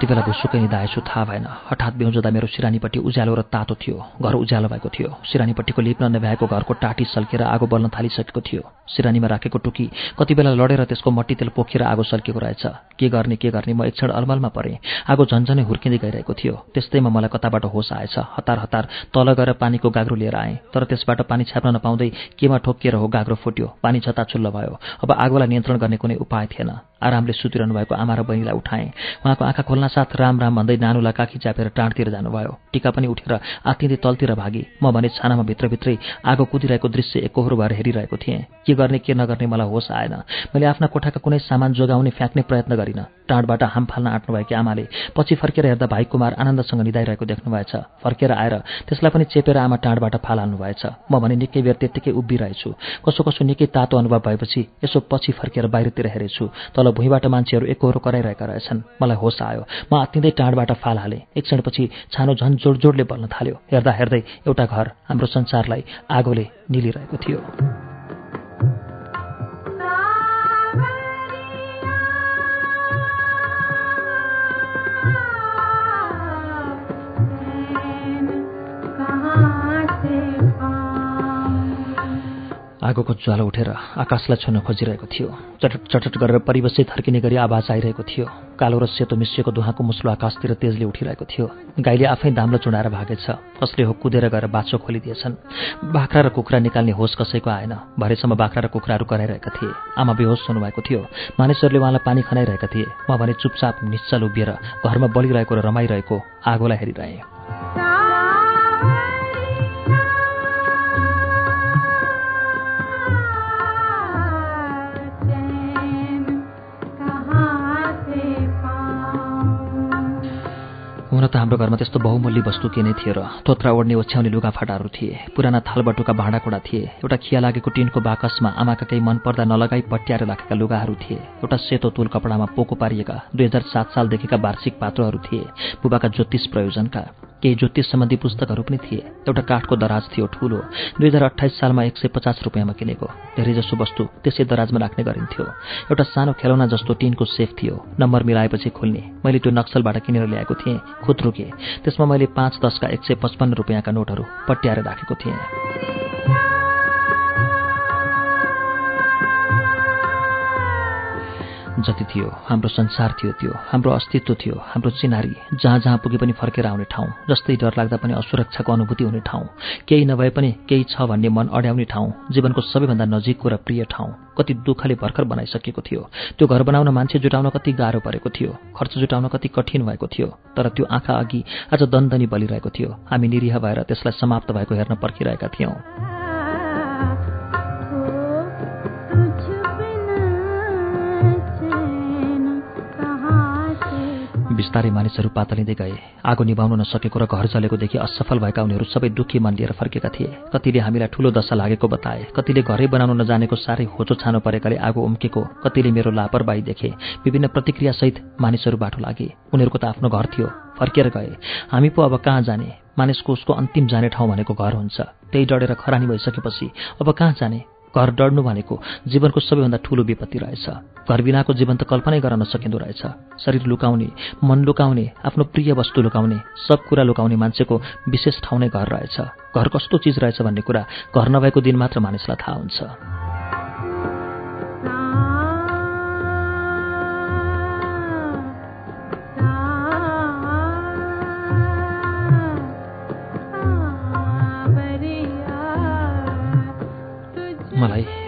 कति बेला भुसुकै निधाएछु थाहा भएन। हठात बेउजदा मेरो सिरानीपट्टि उज्यालो र तातो थियो। घर उज्यालो भएको थियो। सिरानीपट्टिको लिप्न नभ्याएको घरको टाटी सल्केर आगो बल्न थालिसकेको थियो। सिरानीमा राखेको टुकी कति बेला लडेर त्यसको मट्टी तेल पोखेर आगो सल्किएको रहेछ। के गर्ने के गर्ने म एक क्षण अलमलमा परेँ। आगो झन्झनै हुर्किँदै गइरहेको थियो। त्यस्तैमा मलाई कताबाट होस आएछ। हतार हतार तल गएर पानीको गाग्रो लिएर आएँ। तर त्यसबाट पानी छ्याप्न नपाउँदै केमा ठोकिएर हो गाग्रो फुट्यो। पानी छताछुल्लो भयो। अब आगोलाई नियन्त्रण गर्ने कुनै उपाय थिएन। आरामले सुतिरहनु भएको आमा र बहिनीलाई उठाएँ। उहाँको आँखा खोल्न साथ राम राम भन्दै नानुलाई काखी च्यापेर टाँडतिर जानुभयो। टिका पनि उठेर आत्तिँदै तलतिर भागी। म भने छानामा भित्रभित्रै आगो कुदिरहेको दृश्य एकहोरो भएर हेरिरहेको थिएँ। के गर्ने के नगर्ने मलाई होस आएन। मैले आफ्ना कोठाका कुनै सामान जोगाउने फ्याँक्ने प्रयत्न गरिनँ। टाँडबाट हाम फाल्न आँट्नुभएकी आमाले पछि फर्केर हेर्दा भाइ कुमार आनन्दसँग निधाइरहेको देख्नुभएछ। फर्केर आएर त्यसलाई पनि चेपेर आमा टाँडबाट फाल भएछ। म भने निकै बेर त्यत्तिकै उभिरहेछु। कसो कसो निकै तातो अनुभव भएपछि यसो पछि फर्केर बाहिरतिर हेरेछु। तल भुइँबाट मान्छेहरू एकहोरो कराइरहेका रहेछन्। मलाई होस आयो। म आत्तिँदै टाँडबाट फाल हालेँ। एक क्षणपछि छानो झन् जोड जोडले बल्न थाल्यो। हेर्दा हेर्दै एउटा घर हाम्रो संसारलाई आगोले निलिरहेको थियो। आगोको ज्वालो उठेर आकाशलाई छुन खोजिरहेको थियो। चटट चटट गरेर परिवेशै थर्किने गरी आवाज आइरहेको थियो। कालो र सेतो मिसिएको दुहाको मुस्लो आकाशतिर तेजले उठिरहेको थियो। गाईले आफै दाम्लो चुडाएर भागेछ। कसले हो कुदेर गएर बाछो खोलिदिएछन्? बाख्रा र कुखुरा निकाल्ने होस कसैको आएन। भरेसम्म बाख्रा र कुखुराहरू कराइरहेका थिए। आमा बेहोस हुनुभएको थियो। मानिसहरूले उहाँलाई पानी खनाइरहेका थिए। म भने चुपचाप निश्चल उभिएर घरमा बलिरहेको र रमाइरहेको आगोलाई हेरिरहेँ। हुन त हाम्रो घरमा त्यस्तो बहुमूल्य वस्तु के नै थियो र तोत्रा ओढ्ने ओछ्याउने लुगाफाटाहरू थिए पुराना थालबटुका भाँडाकुँडा थिए एउटा खिया लागेको टिनको बाकसमा आमाका केही मनपर्दा नलगाई पट्याएर राखेका लुगाहरू थिए एउटा सेतो तुल कपडामा पोको पारिएका दुई हजार सात सालदेखिका वार्षिक पात्रहरू थिए बुबाका ज्योतिष प्रयोजनका। केही ज्योतिष सम्बन्धी पुस्तकहरू पनि थिए। एउटा काठको दराज थियो ठुलो। दुई हजार अठाइस सालमा एक सय पचास रुपियाँमा किनेको। धेरैजसो वस्तु त्यसै दराजमा राख्ने गरिन्थ्यो। एउटा सानो खेलौना जस्तो टिनको सेफ थियो। नम्बर मिलाएपछि खुल्ने। मैले त्यो नक्सलबाट किनेर ल्याएको थिएँ। खुत्रुके त्यसमा मैले पाँच दसका एक सय पचपन्न रुपियाँका नोटहरू पट्याएर राखेको थिएँ। जति थियो हाम्रो संसार थियो त्यो हाम्रो अस्तित्व थियो हाम्रो चिनारी जहाँ जहाँ पुगे पनि फर्केर आउने ठाउँ जस्तै डर लाग्दा पनि असुरक्षाको अनुभूति हुने ठाउँ केही नभए पनि केही छ भन्ने मन अड्याउने ठाउँ जीवनको सबैभन्दा नजिकको र प्रिय ठाउँ कति दुःखले भर्खर बनाइसकेको थियो त्यो घर बनाउन मान्छे जुटाउन कति गाह्रो परेको थियो खर्च जुटाउन कति कठिन भएको थियो तर त्यो आँखा अघि आज दन्दनी बलिरहेको थियो हामी निरीह भएर त्यसलाई समाप्त भएको हेर्न पर्खिरहेका थियौँ। बिस्तारै मानिसहरू पातलिँदै गए। आगो निभाउन नसकेको र घर जलेकोदेखि असफल भएका उनीहरू सबै दुःखी मन लिएर फर्केका थिए। कतिले हामीलाई ठूलो दशा लागेको बताए। कतिले घरै बनाउन नजानेको साह्रै होचो छानो परेकाले आगो उम्केको। कतिले मेरो लापरवाही देखे। विभिन्न प्रतिक्रियासहित मानिसहरू बाटो लागे। उनीहरूको त आफ्नो घर थियो। फर्केर गए। हामी पो अब कहाँ जाने? मानिसको उसको अन्तिम जाने ठाउँ भनेको घर हुन्छ। त्यही डढेर खरानी भइसकेपछि अब कहाँ जाने? घर डढ्नु भनेको जीवनको सबैभन्दा ठूलो विपत्ति रहेछ। घर बिनाको जीवन त कल्पनै गर्न नसकिँदो रहेछ। शरीर लुकाउने मन लुकाउने आफ्नो प्रिय वस्तु लुकाउने सब कुरा लुकाउने मान्छेको विशेष ठाउँ नै घर रहेछ। घर कस्तो चिज रहेछ भन्ने कुरा घर नभएको दिन मात्र मानिसलाई थाहा हुन्छ।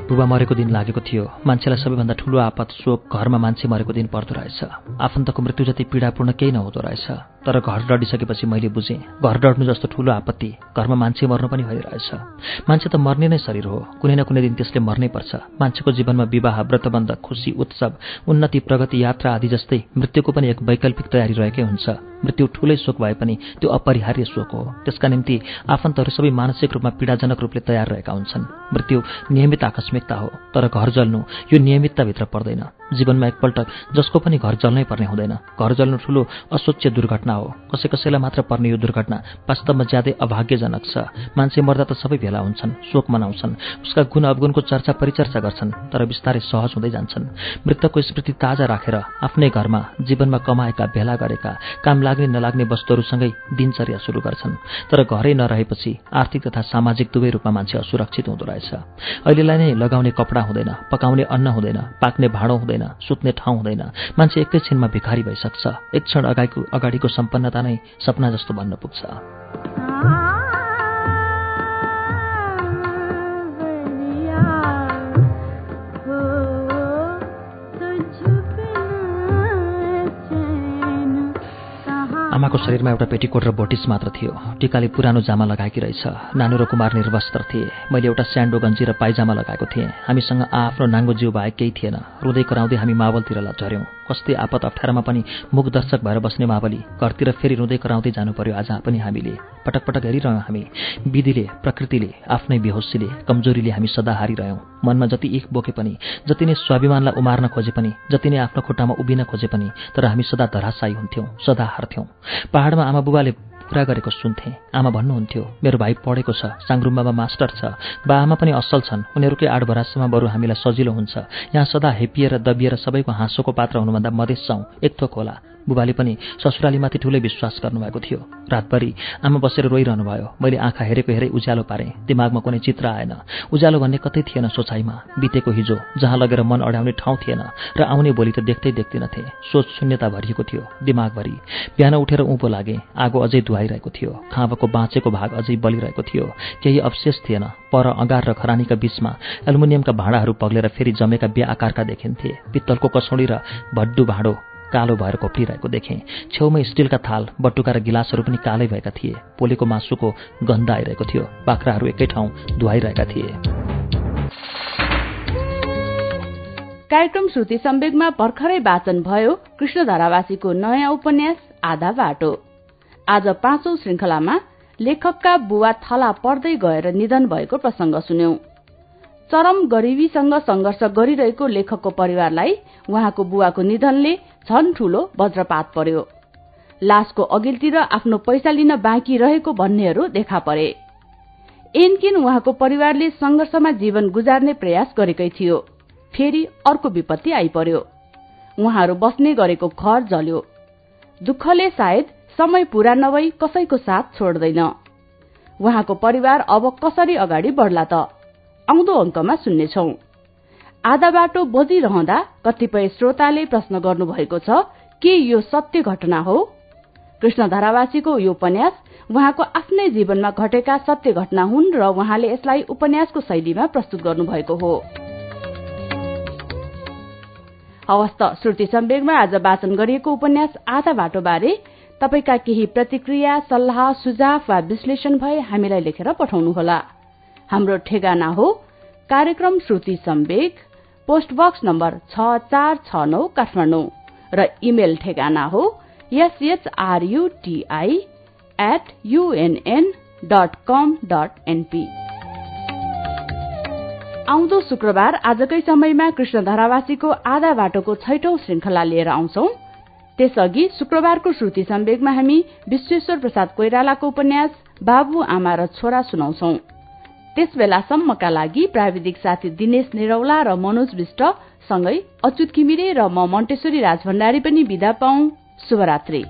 बुबा मरेको दिन लागेको थियो। मान्छेलाई सबैभन्दा ठुलो आपत शोक घरमा मान्छे मरेको दिन पर्दो रहेछ। आफन्तको मृत्यु जति पीडापूर्ण केही नहुँदो रहेछ। तर घर डढिसकेपछि मैले बुझेँ घर डढ्नु जस्तो ठुलो आपत्ति घरमा मान्छे मर्नु पनि भइरहेछ। मान्छे त मर्ने नै शरीर हो। कुनै न कुनै दिन त्यसले मर्नै पर्छ। मान्छेको जीवनमा विवाह व्रतबन्ध खुसी उत्सव उन्नति प्रगति यात्रा आदि जस्तै मृत्युको पनि एक वैकल्पिक तयारी रहेकै हुन्छ। मृत्यु ठुलै शोक भए पनि त्यो अपरिहार्य शोक हो। त्यसका निम्ति आफन्तहरू सबै मानसिक रूपमा पीडाजनक रूपले तयार रहेका हुन्छन्। मृत्यु नियमित आकस्मिकता हो तर घर जल्नु यो नियमितताभित्र पर्दैन। जीवनमा एकपल्ट जसको पनि घर जल्नै पर्ने हुँदैन। घर जल्नु ठुलो असोच्य दुर्घटना हो। कसै कसैलाई मात्र पर्ने यो दुर्घटना वास्तवमा ज्यादै अभाग्यजनक छ। मान्छे मर्दा त सबै भेला हुन्छन् शोक मनाउँछन् उसका गुण अवगुणको चर्चा परिचर्चा गर्छन् तर बिस्तारै सहज हुँदै जान्छन्। मृतकको स्मृति ताजा राखेर आफ्नै घरमा जीवनमा कमाएका भेला गरेका काम लाग्ने नलाग्ने वस्तुहरूसँगै दिनचर्या सुरु गर्छन्। तर घरै नरहेपछि आर्थिक तथा सामाजिक दुवै रूपमा मान्छे असुरक्षित हुँदो रहेछ। अहिलेलाई नै लगाउने कपडा हुँदैन पकाउने अन्न हुँदैन पाक्ने भाँडो हुँदैन। सुत्ने ठाउँ हुँदैन। मान्छे एकैछिनमा भिखारी भइसक्छ। एक क्षण अगाडिको अगाडिको सम्पन्नता नै सपना जस्तो भन्न पुग्छ। आमाको शरीरमा एउटा पेटीकोट र बोटिस मात्र थियो। टिकाले पुरानो जामा लगाएकी रहेछ। नानु र कुमार निर्वस्त्र थिए। मैले एउटा स्यान्डो गन्जी र पाइजामा लगाएको थिएँ। हामीसँग आफ्नो नाङ्गो जिउ बाहेक केही थिएन। रुँदै कराउँदै हामी मावलतिर झऱ्यौँ कस्तै आपत अप्ठ्यारोमा पनि मुख दर्शक भएर बस्ने मावली घरतिर फेरि रुँदै कराउँदै जानु पर्यो आज पनि हामीले। पटक पटक हेरिरह्यौँ हामी। विधिले प्रकृतिले आफ्नै बेहोसीले कमजोरीले हामी सदा हारिरह्यौँ। मनमा जति इख बोके पनि जति नै स्वाभिमानलाई उमार्न खोजे पनि जति नै आफ्नो खुट्टामा उभिन खोजे पनि तर हामी सदा धराशायी हुन्थ्यौँ सदा हार्थ्यौँ। पहाडमा आमा बुबाले कुरा गरेको सुन्थेँ। आमा भन्नुहुन्थ्यो मेरो भाइ पढेको छ साङ्रुम्बामा मास्टर छ। बा आमा पनि असल छन्। उनीहरूकै आडभरासमा बरु हामीलाई सजिलो हुन्छ। यहाँ सदा हेपिएर दबिएर सबैको हाँसोको पात्र हुनुभन्दा मधेस जाउँ एक थोक होला। बुबाले पनि ससुरालीमाथि ठूलै विश्वास गर्नुभएको थियो। रातभरि आमा बसेर रोइरहनु भयो। मैले आँखा हेरेको हेरै उज्यालो पारेँ। दिमागमा कुनै चित्र आएन। उज्यालो भन्ने कतै थिएन सोचाइमा। बितेको हिजो जहाँ लगेर मन अड्याउने ठाउँ थिएन र आउने भोलि त देख्दै देख्दिनथे। सोच शून्यता भरिएको थियो। दिमागभरि बिहान उठेर उँभो लागे। आगो अझै धुवाइरहेको थियो। खाँबाको बाँचेको भाग अझै बलिरहेको थियो। केही अवशेष थिएन। पर अगार र खरानीका बीचमा एल्युमिनियमका भाँडाहरू पग्लेर फेरि जमेका बे आकारका देखिन्थे। पित्तलको कसौडी र भड्डु भाँडो कालो भएर कोप्रिरहेको देखेँ। छेउमा स्टिलका थाल बटुका र गिलासहरू पनि कालै भएका थिए। पोलेको मासुको गन्ध आइरहेको थियो। बाख्राहरू एकै ठाउँ धुवाइरहेका थिए। कार्यक्रम श्रुति सम्वेगमा भर्खरै वाचन भयो कृष्ण धारावासीको नयाँ उपन्यास आधा बाटो। आज पाँचौं श्रृंखलामा लेखकका बुवा थला पर्दै गएर निधन भएको प्रसंग सुन्यौं। चरम गरिबीसँग संघर्ष गरिरहेको लेखकको परिवारलाई उहाँको बुवाको निधनले झन ठूलो वज्रपात पर्यो। लासको अघिल्तिर आफ्नो पैसा लिन बाँकी रहेको भन्नेहरू देखा परे। एनकिन उहाँको परिवारले संघर्षमा जीवन गुजार्ने प्रयास गरेकै थियो। फेरि अर्को विपत्ति आइपर्यो। उहाँहरू बस्ने गरेको घर जल्यो। दुःखले सायद समय पूरा नभई कसैको साथ छोड्दैन। उहाँको परिवार अब कसरी अगाडि बढ़ला त? आउँदो अंकमा सुन्नेछौ। आधा बाटो बजिरहँदा कतिपय श्रोताले प्रश्न गर्नुभएको छ के यो सत्य घटना हो? कृष्ण धारावासीको यो उपन्यास उहाँको आफ्नै जीवनमा घटेका सत्य घटना हुन् र उहाँले यसलाई उपन्यासको शैलीमा प्रस्तुत गर्नुभएको हो। हवस्त श्रुति सम्वेगमा आज वाचन गरिएको उपन्यास आधा बाटोबारे तपाईका केही प्रतिक्रिया सल्लाह सुझाव वा विश्लेषण भए हामीलाई लेखेर पठाउनुहोला। हाम्रो ठेगाना हो कार्यक्रम Shruti Sambeg. Post box number छ चार छ नौ काठमाडौँ र इमेल ठेगाना हो SHRUTI at UNN dot com dot NP आउँदो शुक्रबार आजकै समयमा कृष्ण धारावासीको आधा बाटोको छैटौं श्रृंखला लिएर आउँछौ। त्यसअघि शुक्रबारको श्रुति सम्वेगमा हामी विश्वेश्वर प्रसाद कोइरालाको उपन्यास बाबु आमा र छोरा सुनाउँछौं। त्यस बेलासम्मका लागि प्राविधिक साथी दिनेश निरौला र मनोज विष्ट सँगै अच्युत किमिरे र म मन्टेश्वरी राजभण्डारी पनि विदा पाउ शुभरात्री।